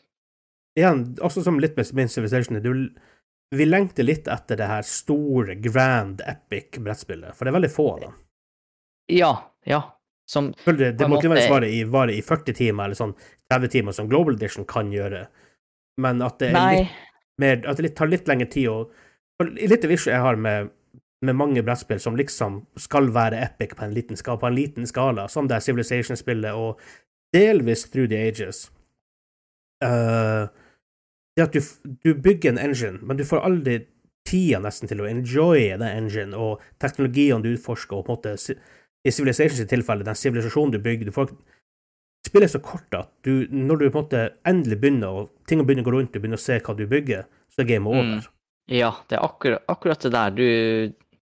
Igjen, også som litt med Civilization, du, vi lengter litt etter det her store, grand, epic brettspillet, for det er veldig få av dem. Ja, ja. Som Det, det må ikke være svaret i, vare i 40 timer eller sånn 30 timer som Global Edition kan gjøre, men at det, er litt mer, at det tar litt lengre tid å Litt av issue jeg har med, med mange brettspill som liksom skal være epic på en liten skala, på en liten skala som det er Civilization-spillet og delvis Through the Ages. Eh, det at du, du bygger en engine, men du får aldri tida nesten til å enjoye den engine og teknologiene du utforsker, og på en måte i Civilizations tilfelle, den sivilisasjonen du bygger du får, Spillet er så kort at du, når du på en måte endelig begynner, og ting begynner å gå rundt, du begynner å se hva du bygger, så er gamet over. Mm. Ja, det er akkurat, akkurat det der. Du,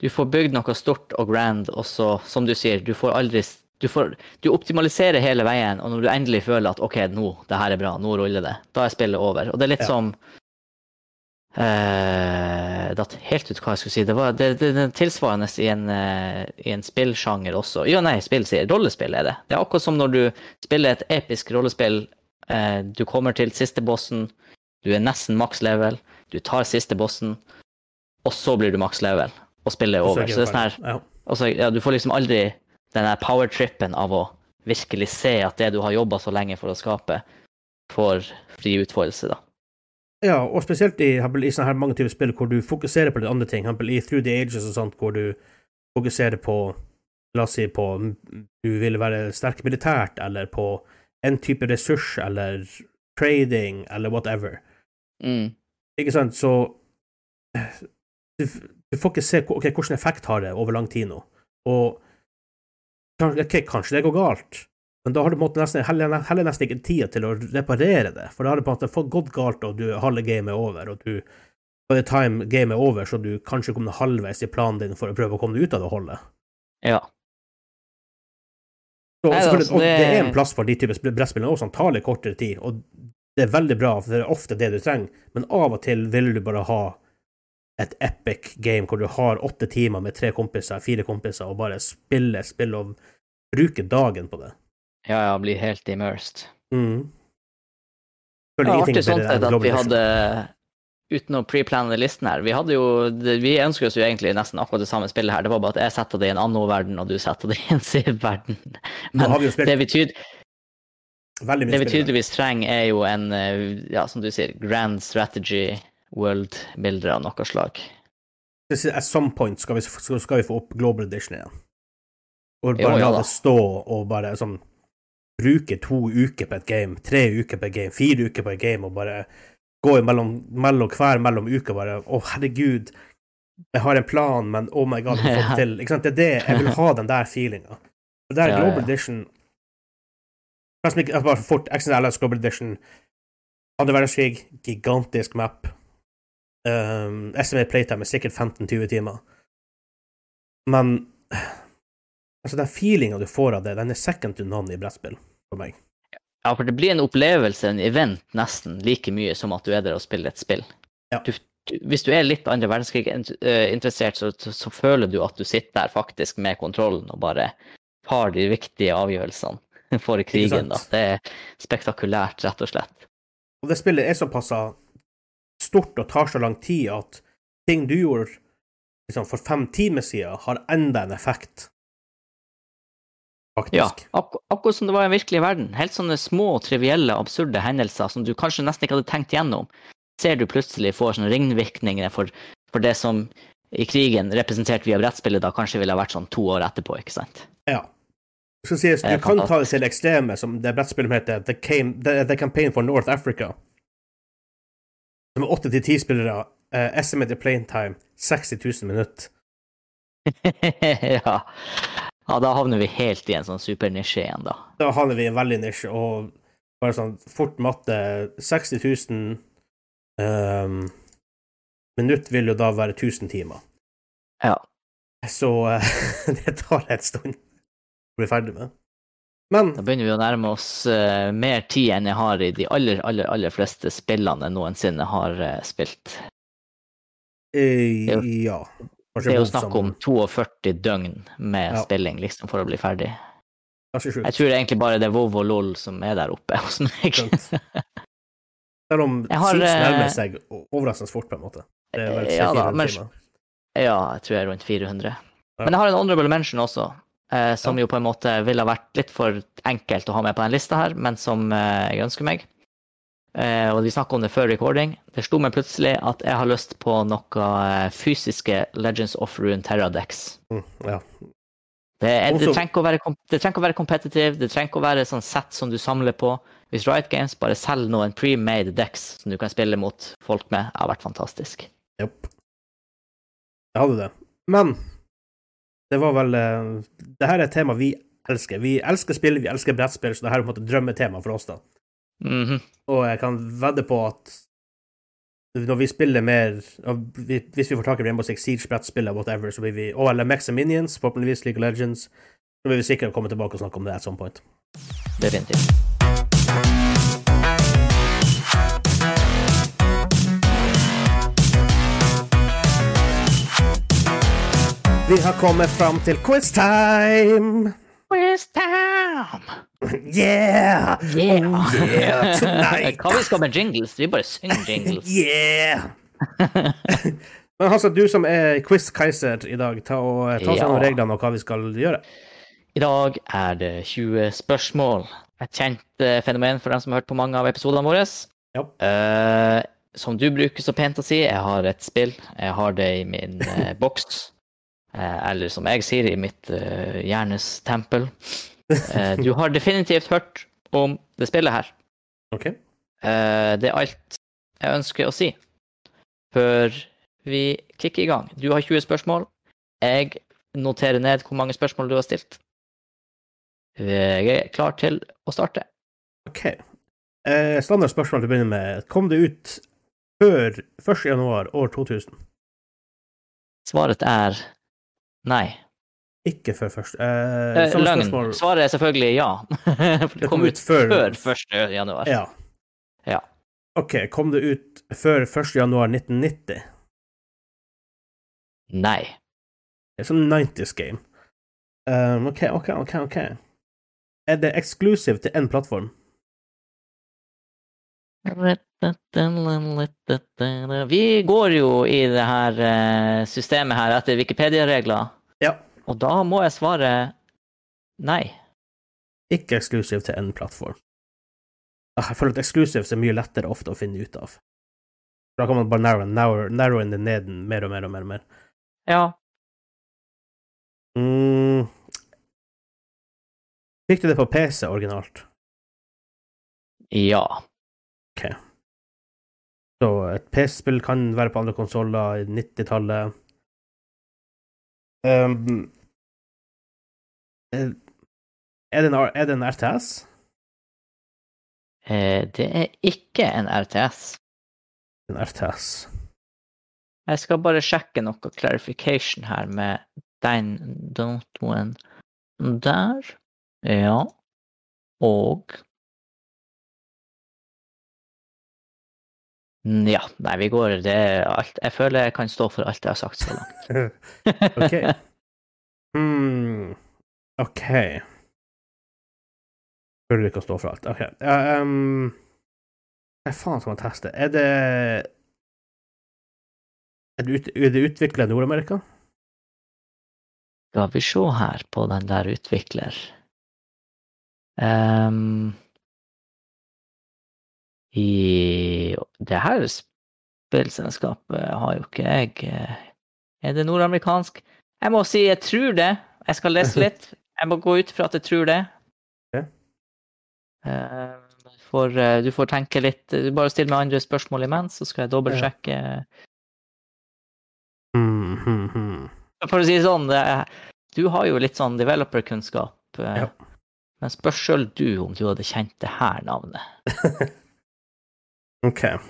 du får bygd noe stort og grand, og så, som du sier, du får aldri du, får, du optimaliserer hele veien, og når du endelig føler at OK, nå, det her er bra, nå ruller det, da er spillet over. Og det er litt Ja. som Uh, Datt helt ut hva jeg skulle si. Det var det, det, det tilsvarende i en, uh, i en spillsjanger også. Ja, nei, spill sier rollespill er det. Det er akkurat som når du spiller et episk rollespill. Uh, du kommer til siste bossen, du er nesten maks level, du tar siste bossen, og så blir du maks level, og spillet er over. Så det er sånn her ja. Altså, ja, du får liksom aldri den der powertrippen av å virkelig se at det du har jobba så lenge for å skape, får fri utfoldelse, da. Ja, og spesielt i, i sånne her mange typer spill hvor du fokuserer på litt andre ting, eksempel i Through the Ages og sånt, hvor du fokuserer på La oss si på du vil være sterk militært, eller på en type ressurs, eller trading, eller whatever. Mm. Ikke sant, så eh, du, du får ikke se ok, hvilken effekt har det over lang tid nå. Og ok, kanskje det går galt, men da har du på en måte nesten, heller, heller nesten ikke tid til å reparere det, for da har det på en måte gått galt, og du, halve gamet er over, og du by the time gamet er over, så du kanskje kommer halvveis i planen din for å prøve å komme deg ut av det holdet. Ja. Så, Nei, altså, og det det- er en plass for de typer brettspill også, som tar litt kortere tid, og det er veldig bra, for det er ofte det du trenger, men av og til vil du bare ha et epic game hvor du har åtte timer med tre kompiser, fire kompiser, og bare spiller spill og bruker dagen på det. Ja, ja, blir helt immersed. Mm. Det Føler ingenting artig sånn sett at vi hadde Uten å preplanne listen her, vi hadde jo Vi ønsker oss jo egentlig nesten akkurat det samme spillet her, det var bare at jeg setter det i en annen verden, og du setter det i en. Men vi jo spilt det vi, tyd, det vi tydeligvis trenger, er jo en, eh, ja, som du sier, grand strategy world-bilder av noe slag. At some point skal vi, skal vi få opp Global Edition igjen. Og bare la det stå og bare sånn Bruke to uker på et game, tre uker på et game, fire uker på et game, og bare gå mellom, mellom, hver mellom uker bare Å, herregud, jeg har en plan, men oh my god, jeg får det til. Ikke sant? Det er det jeg vil ha, den der feelinga. Det der Ja, Global ja. Edition Nesten ikke, Bare fort, XNLS Global Edition, andre verdenskrig, gigantisk map. Um, estimate playtime er sikkert 15-20 timer. Men altså, den feelinga du får av det, den er second to none i brettspill for meg. Ja, for det blir en opplevelse, en event, nesten like mye som at du er der og spiller et spill. Ja. Du, hvis du er litt andre verdenskrig-interessert, så, så, så føler du at du sitter der faktisk med kontrollen og bare tar de viktige avgjørelsene for krigen. Da. Det er spektakulært, rett og slett. Og det spillet er såpass stort og tar så lang tid at ting du gjorde liksom, for fem timer siden, har enda en effekt. Ja, Faktisk. ak akkurat som det var i den virkelige verden. Helt sånne små, trivielle, absurde hendelser som du kanskje nesten ikke hadde tenkt gjennom, ser du plutselig får sånne ringvirkninger for, for det som i krigen, representert via brettspillet, da kanskje ville ha vært sånn to år etterpå, ikke sant? Ja. Skal sies, du kan ta det til det ekstreme, som det brettspillet heter The, Came, The, The Campaign for North Africa. Som er åtte til ti spillere. Uh, estimated plane time 60 000 minutter. ja. ja, da havner vi helt i en sånn supernisje igjen, da. Da havner vi i en veldig nisje, og bare sånn fort matte 60 000 um, minutt vil jo da være 1000 timer. Ja. Så uh, det tar en stund å bli ferdig med. Men Da begynner vi å nærme oss uh, mer tid enn jeg har i de aller, aller, aller fleste spillene jeg noensinne har uh, spilt. eh, Det ja. Kanskje Det er jo snakk om 42 døgn med Ja. spilling liksom, for å bli ferdig. Kanskje sjukt. Jeg tror egentlig bare det er Vov og LOL som er der oppe hos meg. Selv om det nærmer seg overraskende fort, på en måte. Det er vel Ja da, men- timer. Ja, jeg tror jeg er rundt 400. Ja. Men jeg har en honorable mention også, eh, som Ja. jo på en måte ville vært litt for enkelt å ha med på den lista her, men som eh, jeg ønsker meg. Eh, og vi snakka om det før recording. Det slo meg plutselig at jeg har lyst på noe fysiske Legends of Rune Terra-decks. Mm, ja. Det, er, det, trenger ikke å være, det trenger å være competitive, det trenger ikke å være sånn sett som du samler på. Hvis Riot Games bare selger noen pre-made decks som du kan spille mot folk med, det har vært fantastisk. Jepp. Jeg hadde det. Men det var vel eh, Det her er et tema vi elsker. Vi elsker spill, vi elsker brettspill, så det her er på en måte drømmetema for oss, da. Mhm. Og jeg kan vedde på at når vi spiller mer Hvis vi får tak i Rainbow Six Siege-brettspill eller whatever, så blir vi Og eller Max and Minions, forhåpentligvis League of Legends, så blir vi sikre å komme tilbake og snakke om det at some point. Definitivt. Vi har kommet fram til quiz time! Quiz time! Yeah! Yeah! Oh, yeah, tonight! Hva vi skal med jingles? Vi bare synger jingles. Yeah! Men altså, du som er quiz-keiser i dag, ta, og, ta oss Ja. reglene og hva vi skal gjøre. I dag er det 20 spørsmål. Et kjent uh, fenomen for dem som har hørt på mange av episodene våre. Ja. Uh, som du bruker så pent å si, jeg har et spill. Jeg har det i min uh, boks. Eh, eller som jeg sier, i mitt uh, hjernes tempel. Eh, du har definitivt hørt om det spillet her. OK? Uh, det er alt jeg ønsker å si før vi klikker i gang. Du har 20 spørsmål. Jeg noterer ned hvor mange spørsmål du har stilt. Jeg er klar til å starte. ok. Uh, standard spørsmål til å begynne med. Kom det ut før 1. januar år 2000? Svaret er nei. Ikke før første Eh, Eh, Løgn. spørsmål. Svaret er selvfølgelig ja. For det kom ut før- før 1. januar. Ja. Ja. OK. Kom det ut før 1. januar 1990? Nei. Det er sånn 90s game. Um, OK, OK, OK. ok. Er det eksklusivt til én plattform? Vi går jo i det her eh, systemet her etter Wikipedia-regler, Ja. og da må jeg svare nei. Ikke eksklusiv til én plattform. Ah, Jeg føler at eksklusivt er mye lettere ofte å finne ut av. Da kan man bare narrow, narrow, narrow det ned mer og mer og mer. og mer. Ja. Mm. Fikk du det på PC originalt? Ja. Så et PC-spill kan være på andre konsoller i 90-tallet. Um, er er det en, er det en RTS? Eh, det er ikke en RTS. En RTS. Jeg skal bare sjekke noe clarification her med den datoen der. Ja. Og Ja, nei, vi går det er alt Jeg føler jeg kan stå for alt jeg har sagt så langt. OK. Mm, OK. du ikke stå for alt. OK. Ja, um, hva faen skal man teste? Er det Er det, ut, er det utvikla i Nord-Amerika? Skal vi se her på den der utvikler. Ehm, I det her spillselskapet har jo ikke jeg eh, Er det nordamerikansk? Jeg må si jeg tror det. Jeg skal lese litt. Jeg må gå ut fra at jeg tror det. Ok. Ehm, for, eh, du får tenke litt Du bare still meg andre spørsmål imens, så skal jeg dobbeltsjekke. Hmm. For å si sånn, det sånn, du har jo litt sånn developer-kunnskap. eh, Ja. Men spør sjøl du om du hadde kjent det her navnet. OK. Eh,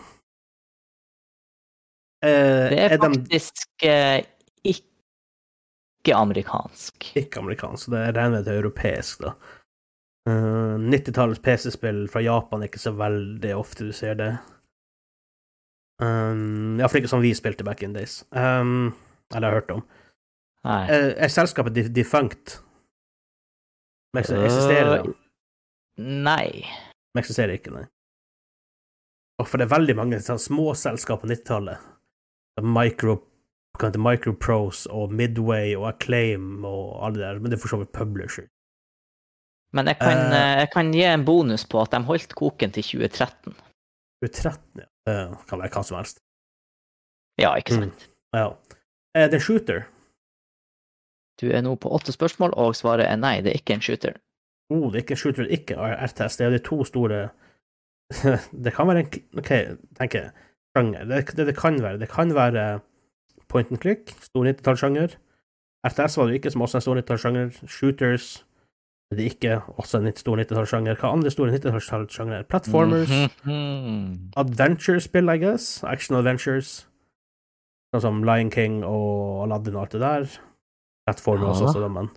Det er er faktisk de... ikke amerikansk. ikke amerikansk, Det er regnet til europeisk, da. Uh, 90-tallets PC-spill fra Japan er ikke så veldig ofte du ser det. Um, Iallfall ikke som vi spilte back in days. Um, eller har hørt om. Nei. Er, er selskapet de- defunct? Men Eksisterer det? Nei. Men eksisterer ikke, nei. Og for det er veldig mange sånn, små selskap på 90-tallet. Micro, Microprose og Midway og Acclaim og alle der, men det er for så vidt publisher. Men jeg kan, Eh. eh, jeg kan gi en bonus på at de holdt koken til 2013. 2013, ja. Det kan være hva som helst. Ja, ikke sant? Ja. Er det en shooter? Du er nå på åtte spørsmål, og svaret er nei, det er ikke en shooter. Oh, det er ikke en shooter, det er ikke RTS. Det er de to store Det kan være en OK, tenker jeg. Sjanger. Det, det det kan være. Det kan være point and click, stor 90-tallssjanger. RTS var det ikke, som også er en stor 90-tallssjanger. Shooters det er ikke også en stor 90-tallssjanger. Hva andre store 90-tallssjangre? Platformers. Mhm. Adventure-spill, I guess. Action adventures. Sånn som Lion King og Aladdin og alt det der. Platformer Ja. også, også, men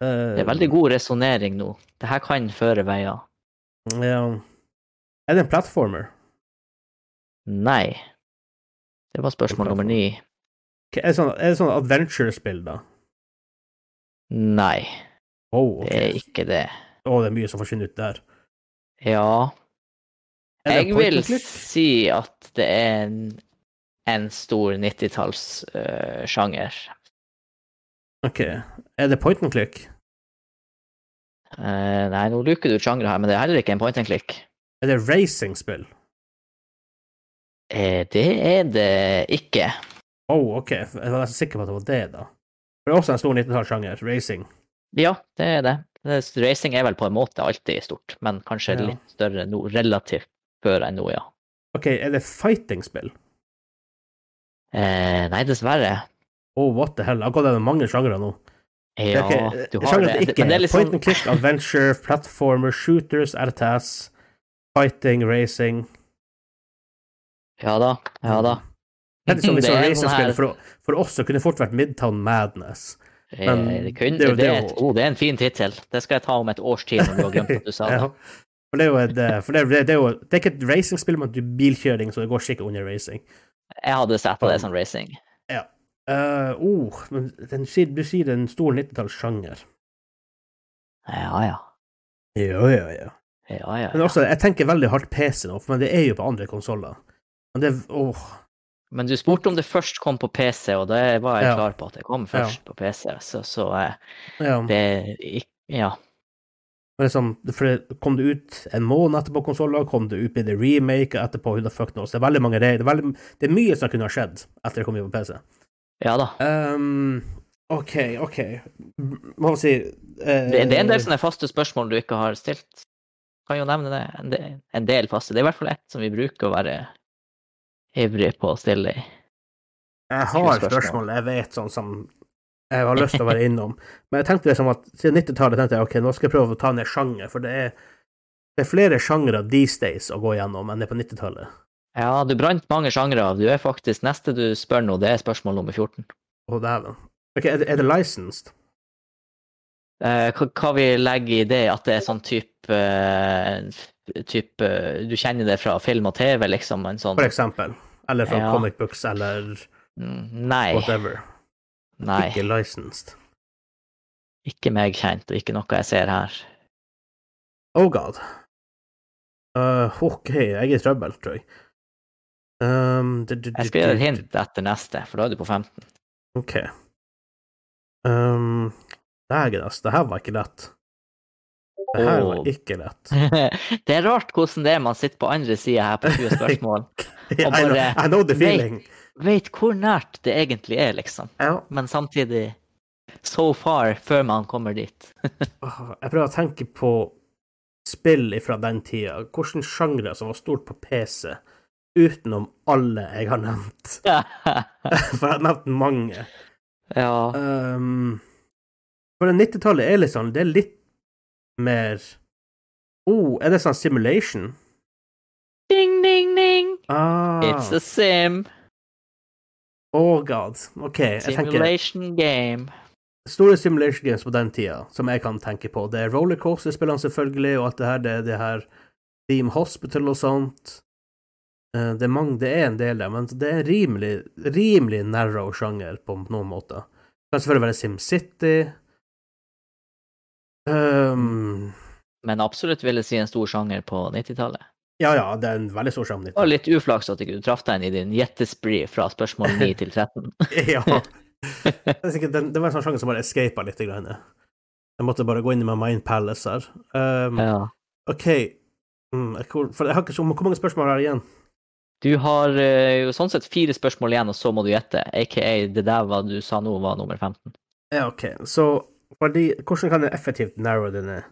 Det er veldig god resonnering nå. Det her kan føre veier. Ja. Er det en platformer? Nei. Det var spørsmål nummer ni. Er det sånn, er det sånn adventure-spill, da? Nei, Oh, okay. det er ikke det. Å, det er mye som forsvinner ut der. Ja, jeg vil si at det er en, en stor 90-tallssjanger. Ok. Er det point and click? Uh, nei, nå luker du ut sjangre her, men det er heller ikke en point and click. Er det racing-spill? Eh, det er det ikke. Oh, ok. Jeg var nesten sikker på at det var det, da. For det er også en stor 90-tallssjanger. Racing. Ja, det er det. Det- Racing er vel på en måte alltid stort, men kanskje Ja. litt større nå, relativt før enn nå, ja. Ok, er det fighting-spill? Eh, nei, dessverre. Oh, what the hell. Akkurat det er mange sjangere nå. Det Ja, er ikke, du har det. det. ikke det er liksom... point sånn and click, adventure, platformer, shooters, RTS, fighting, racing. Ja da, ja da. Det er som Det liksom er en racing-spill sånn her- for, for oss så kunne det fort vært Midtown Madness. Eh, Men det, kun, det er det, det er er oh, det er en fin tittel. Det skal jeg ta om et års tid når du har glemt at du sa det. Ja. For det er jo et, eh, for det, er- er jo Det er ikke et racingspill, men er bilkjøring, så det går sikkert under racing. Jeg hadde sett på det som racing. Uh, oh, men den, du sier det er en stor 90-tallssjanger. Ja ja. Ja, ja, ja. Ja ja. Men også, jeg tenker veldig hardt PC nå, men det er jo på andre konsoller. Men det Åh. Men du spurte om det først kom på PC, og da var jeg klar på at det kom først på PC. Så, så eh, Ja. det Ja. Men liksom, for det kom det ut en måned etterpå på konsoller, kom det ut med det remake etterpå, who the fuck knows. Det er veldig mange det er, veldig, det er mye som kunne ha skjedd etter det kom ut på PC. Ja da. Um, OK, OK. Hva skal man si uh, Det, det er en del sånne faste spørsmål du ikke har stilt. Kan jo nevne det. En del, en del faste. Det er i hvert fall ett som vi bruker å være ivrig på å stille i. Jeg har spørsmål. spørsmål jeg vet sånn som jeg har lyst til å være innom. Men jeg tenkte liksom at siden 90-tallet tenkte jeg ok, nå skal jeg prøve å ta ned sjanger, for det er, det er flere sjangere these days å gå gjennom enn det på 90-tallet. Ja, du brant mange sjangere. Du er faktisk Neste du spør nå, det er spørsmål nummer 14. Å, dæven. Ok, er det, er det licensed? Eh, hva, hva vi legger i det, at det er sånn type type, Du kjenner det fra film og TV, liksom? En sånn For eksempel. Eller fra Ja. comic books, eller Mm, Nei. whatever. Nei. Ikke licensed. Ikke meg kjent, og ikke noe jeg ser her. Oh god. Uh, OK, jeg er i trøbbel, tror jeg. Um, du- du- Jeg skal gi deg et hint etter neste, for da er du på 15. OK. Um, Dægen, altså. Det her var ikke lett. Det her var ikke lett. det er rart hvordan det er man sitter på andre sida her på 20 spørsmål. I, know, bare I know the feeling. Vet hvor nært det egentlig er, liksom. Ja. Men samtidig so far før man kommer dit. Jeg prøver å tenke på spill fra den tida. Hvilke sjangre som var stort på PC, utenom alle jeg har nevnt. For jeg har nevnt mange. ja. Um, for 90-tallet er sånn Det er litt mer Oh, er det sånn simulation? Ding, ding, ding! Ah, It's a sim. oh god. OK, jeg tenker Simulation game. store simulation games på den tida som jeg kan tenke på, det er rollercoaster-spillene selvfølgelig, og alt det her, det er det her Team Hospital og sånt. Eh, Det er, mange, det er en del der, men det er rimelig, rimelig narrow sjanger på noen måter. Det kan selvfølgelig være SimCity. Um, Men absolutt vil jeg si en stor sjanger på 90-tallet. ja, ja, det er en veldig stor sjanger. Det var litt uflaks at ikke du traff deg inn i din jettespree fra spørsmål 9 til 13. ja. Det var en sånn sjanger som bare escapa litt. Grann. Jeg måtte bare gå inn i my mind palace her. Um, Ja. OK. Mm, for jeg har ikke så Hvor mange spørsmål er det igjen? Du har eh, jo sånn sett fire spørsmål igjen, og så må du gjette. AKA det der hva du sa nå, var nummer 15. Ja, OK. Så fordi, hvordan kan jeg effektivt narrow det ned?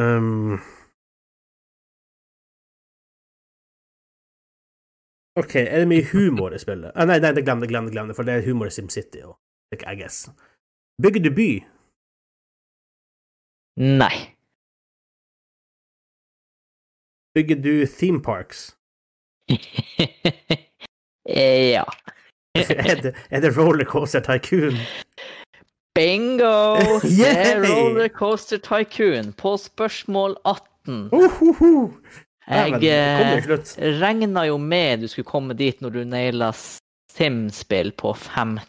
Um, OK, er det mye humor i spillet? Ah, nei, nei, det glem det, glem det, glem det, for det er humor i SimCity òg, I guess. Bygger du by? Nei. Bygger du theme parks? ja. er, det, er det Rollercoaster Tycoon? Bingo! Er Rollercoaster Tycoon på spørsmål 18. Uhuhu! Jeg kommer eh, regna jo med du skulle komme dit når du naila Sim-spill på 15.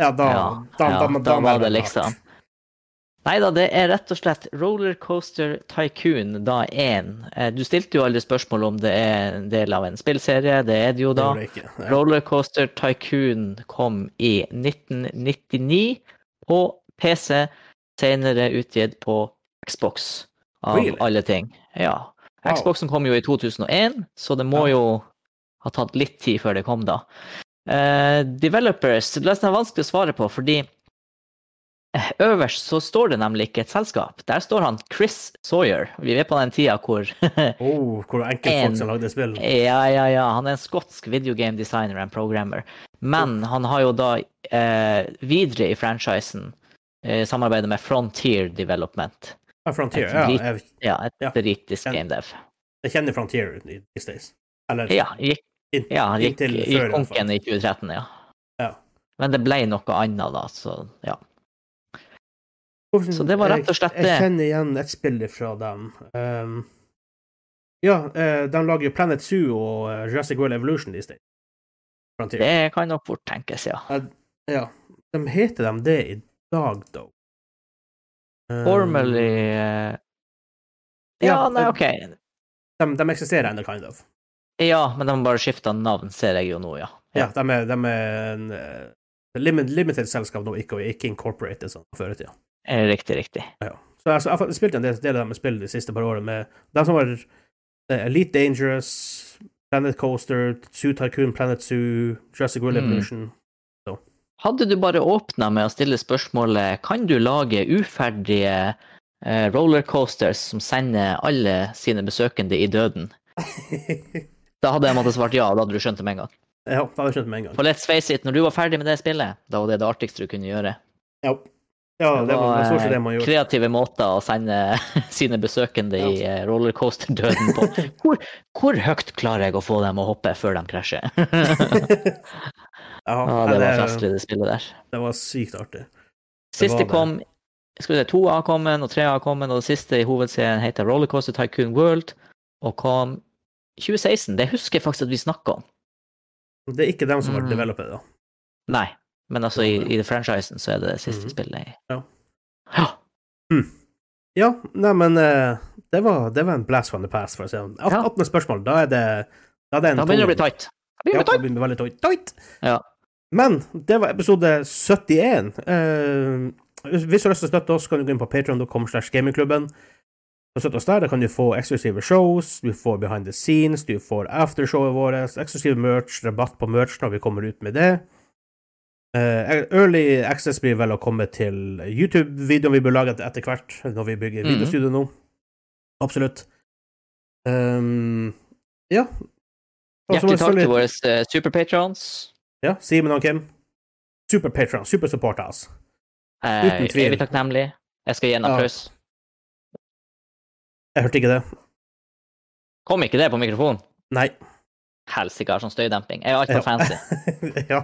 Ja, da, ja, da, ja, da, da, da, var det liksom Nei da, det er rett og slett Rollercoaster Tycoon da 1. Eh, Du stilte jo aldri spørsmål om det er en del av en spillserie, det er det jo da. Ja. Rollercoaster Tycoon kom i 1999 på PC, senere utgitt på Xbox, av Really? alle ting. Ja. Wow. Xboxen kom jo i 2001, så det må jo ha tatt litt tid før det kom, da. Uh, developers det er nesten vanskelig å svare på, fordi eh, øverst så står det nemlig ikke et selskap. Der står han Chris Sawyer. Vi er på den tida hvor Oh, hvor enkelt En- folk som lagde spill. Ja, ja, ja. Han er en skotsk videogame designer and programmer. Men han har jo da eh, videre i franchisen eh, samarbeidet med Frontier Development. Ja, Frontier. Et Ja, jeg, Ja, et Ja. britisk gamedev. game dev. jeg kjenner Frontier i these days. Eller Ja, gikk, ja gikk, gikk konken i 2013, ja. Ja. Men det ble noe annet, da, så ja. Så det var rett og slett det. jeg kjenner igjen et spill fra dem. Um, ja, eh, de lager jo Planet Zoo og eh, Jurassic World Evolution these days. Det kan nok fort tenkes, ja. Ja. De heter de det i dag, da? Um, Formally uh, Ja, Ja, nei, eh, OK. De, de eksisterer ennå, kind of. Ja, men de har bare skifta navn, ser jeg jo nå, ja. Ja, de er, de er en uh, limited, limited selskap nå, ikke, ikke incorporated sånn før i tida. Eh, Riktig, riktig. Ja. Så altså, jeg har spilt en del, del av spill de siste par årene med de som var eh, Elite Dangerous, Planet Coaster, Zoo Tycoon, Planet Zoo, Jurassic World Mm. Evolution. Hadde du bare åpna med å stille spørsmålet kan du lage uferdige eh, rollercoasters som sender alle sine besøkende i døden, da hadde jeg måttet svart ja, da hadde du skjønt det med en gang. ja, da hadde jeg skjønt det med en gang. For let's face it, når du var ferdig med det spillet, da var det det artigste du kunne gjøre. Ja, ja det var, stort sett det man eh, gjorde. kreative måter å sende sine besøkende i eh, rollercoaster-døden på. Hvor, hvor høyt klarer jeg å få dem å hoppe før de krasjer? Ja, Ja, det var festlig, det spillet der. Det var sykt artig. Siste kom skal vi se, To har kommet, og tre har kommet, og det siste i hovedserien heter Rollercoaster Tycoon World, og kom 2016. Det husker jeg faktisk at vi snakka om. Det er ikke dem som har Mm. developet det, da. Nei, men altså i, i franchisen så er det det siste mm. spillet. i- Ja. ja. Ja, nei, men eh, det, var, det var en blast from the past, for å si det sånn. 18 spørsmål, da er det Da er det Da begynner det å bli tight. Da Ja, det å bli veldig tight. tight. Ja. Men det var episode 71. Uh, hvis du har lyst til å støtte oss, kan du gå inn på patreon.com slash gamingklubben. Støtte oss der. Da kan du få eksklusive shows, du får behind the scenes, du får aftershowet vårt, eksklusiv merch, rabatt på merch når vi kommer ut med det. Eh, early access blir vel å komme til YouTube-videoen vi bør lage etter- hvert, når vi bygger mm. videostudio nå. Absolutt. Um, ja. Og Hjertelig takk til våre uh, superpatrons. ja, Simen og Kim. Super supersupporters. super supporters. Eh, Uten tvil. Evig takknemlig. Jeg skal gi en Ja. applaus. Jeg hørte ikke det. Kom ikke det på mikrofonen? Nei. Helsike, har sånn støydemping. Jeg er altfor Ja. fancy. ja.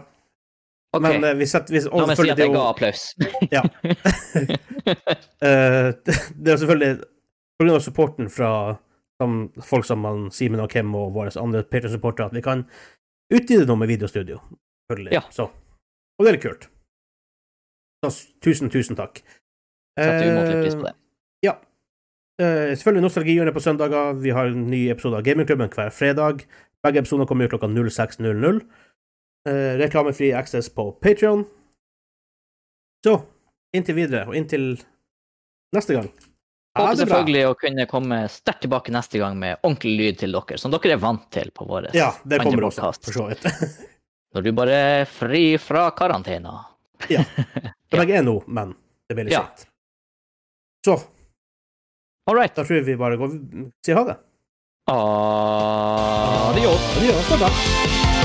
OK. Men eh, vi setter vi, La meg si at jeg ga applaus. Eh, det er selvfølgelig på grunn av supporten fra som, folk som man, Simen og Kim og våre andre Patreon-supportere at vi kan utvide noe med videostudio. Ja. Så. Og det er litt kult. Så tusen, tusen takk. Setter umåtelig pris på det. Ja. Uh, selvfølgelig Nostalgihjørnet på søndager. Vi har en ny episode av Gamingklubben hver fredag. Begge episoder kommer ut klokka 06.00. Eh, reklamefri access på Patreon. Så inntil videre, og inntil neste gang. Ha Håper selvfølgelig å kunne komme sterkt tilbake neste gang med ordentlig lyd til dere, som dere er vant til på vår Ja, det kommer også, for så vidt. Når du bare er fri fra karantena. Ja. Som jeg er nå, men det blir litt Ja. sent. Så All right. da tror jeg vi bare går sier ha det. Adios. Adios. Det.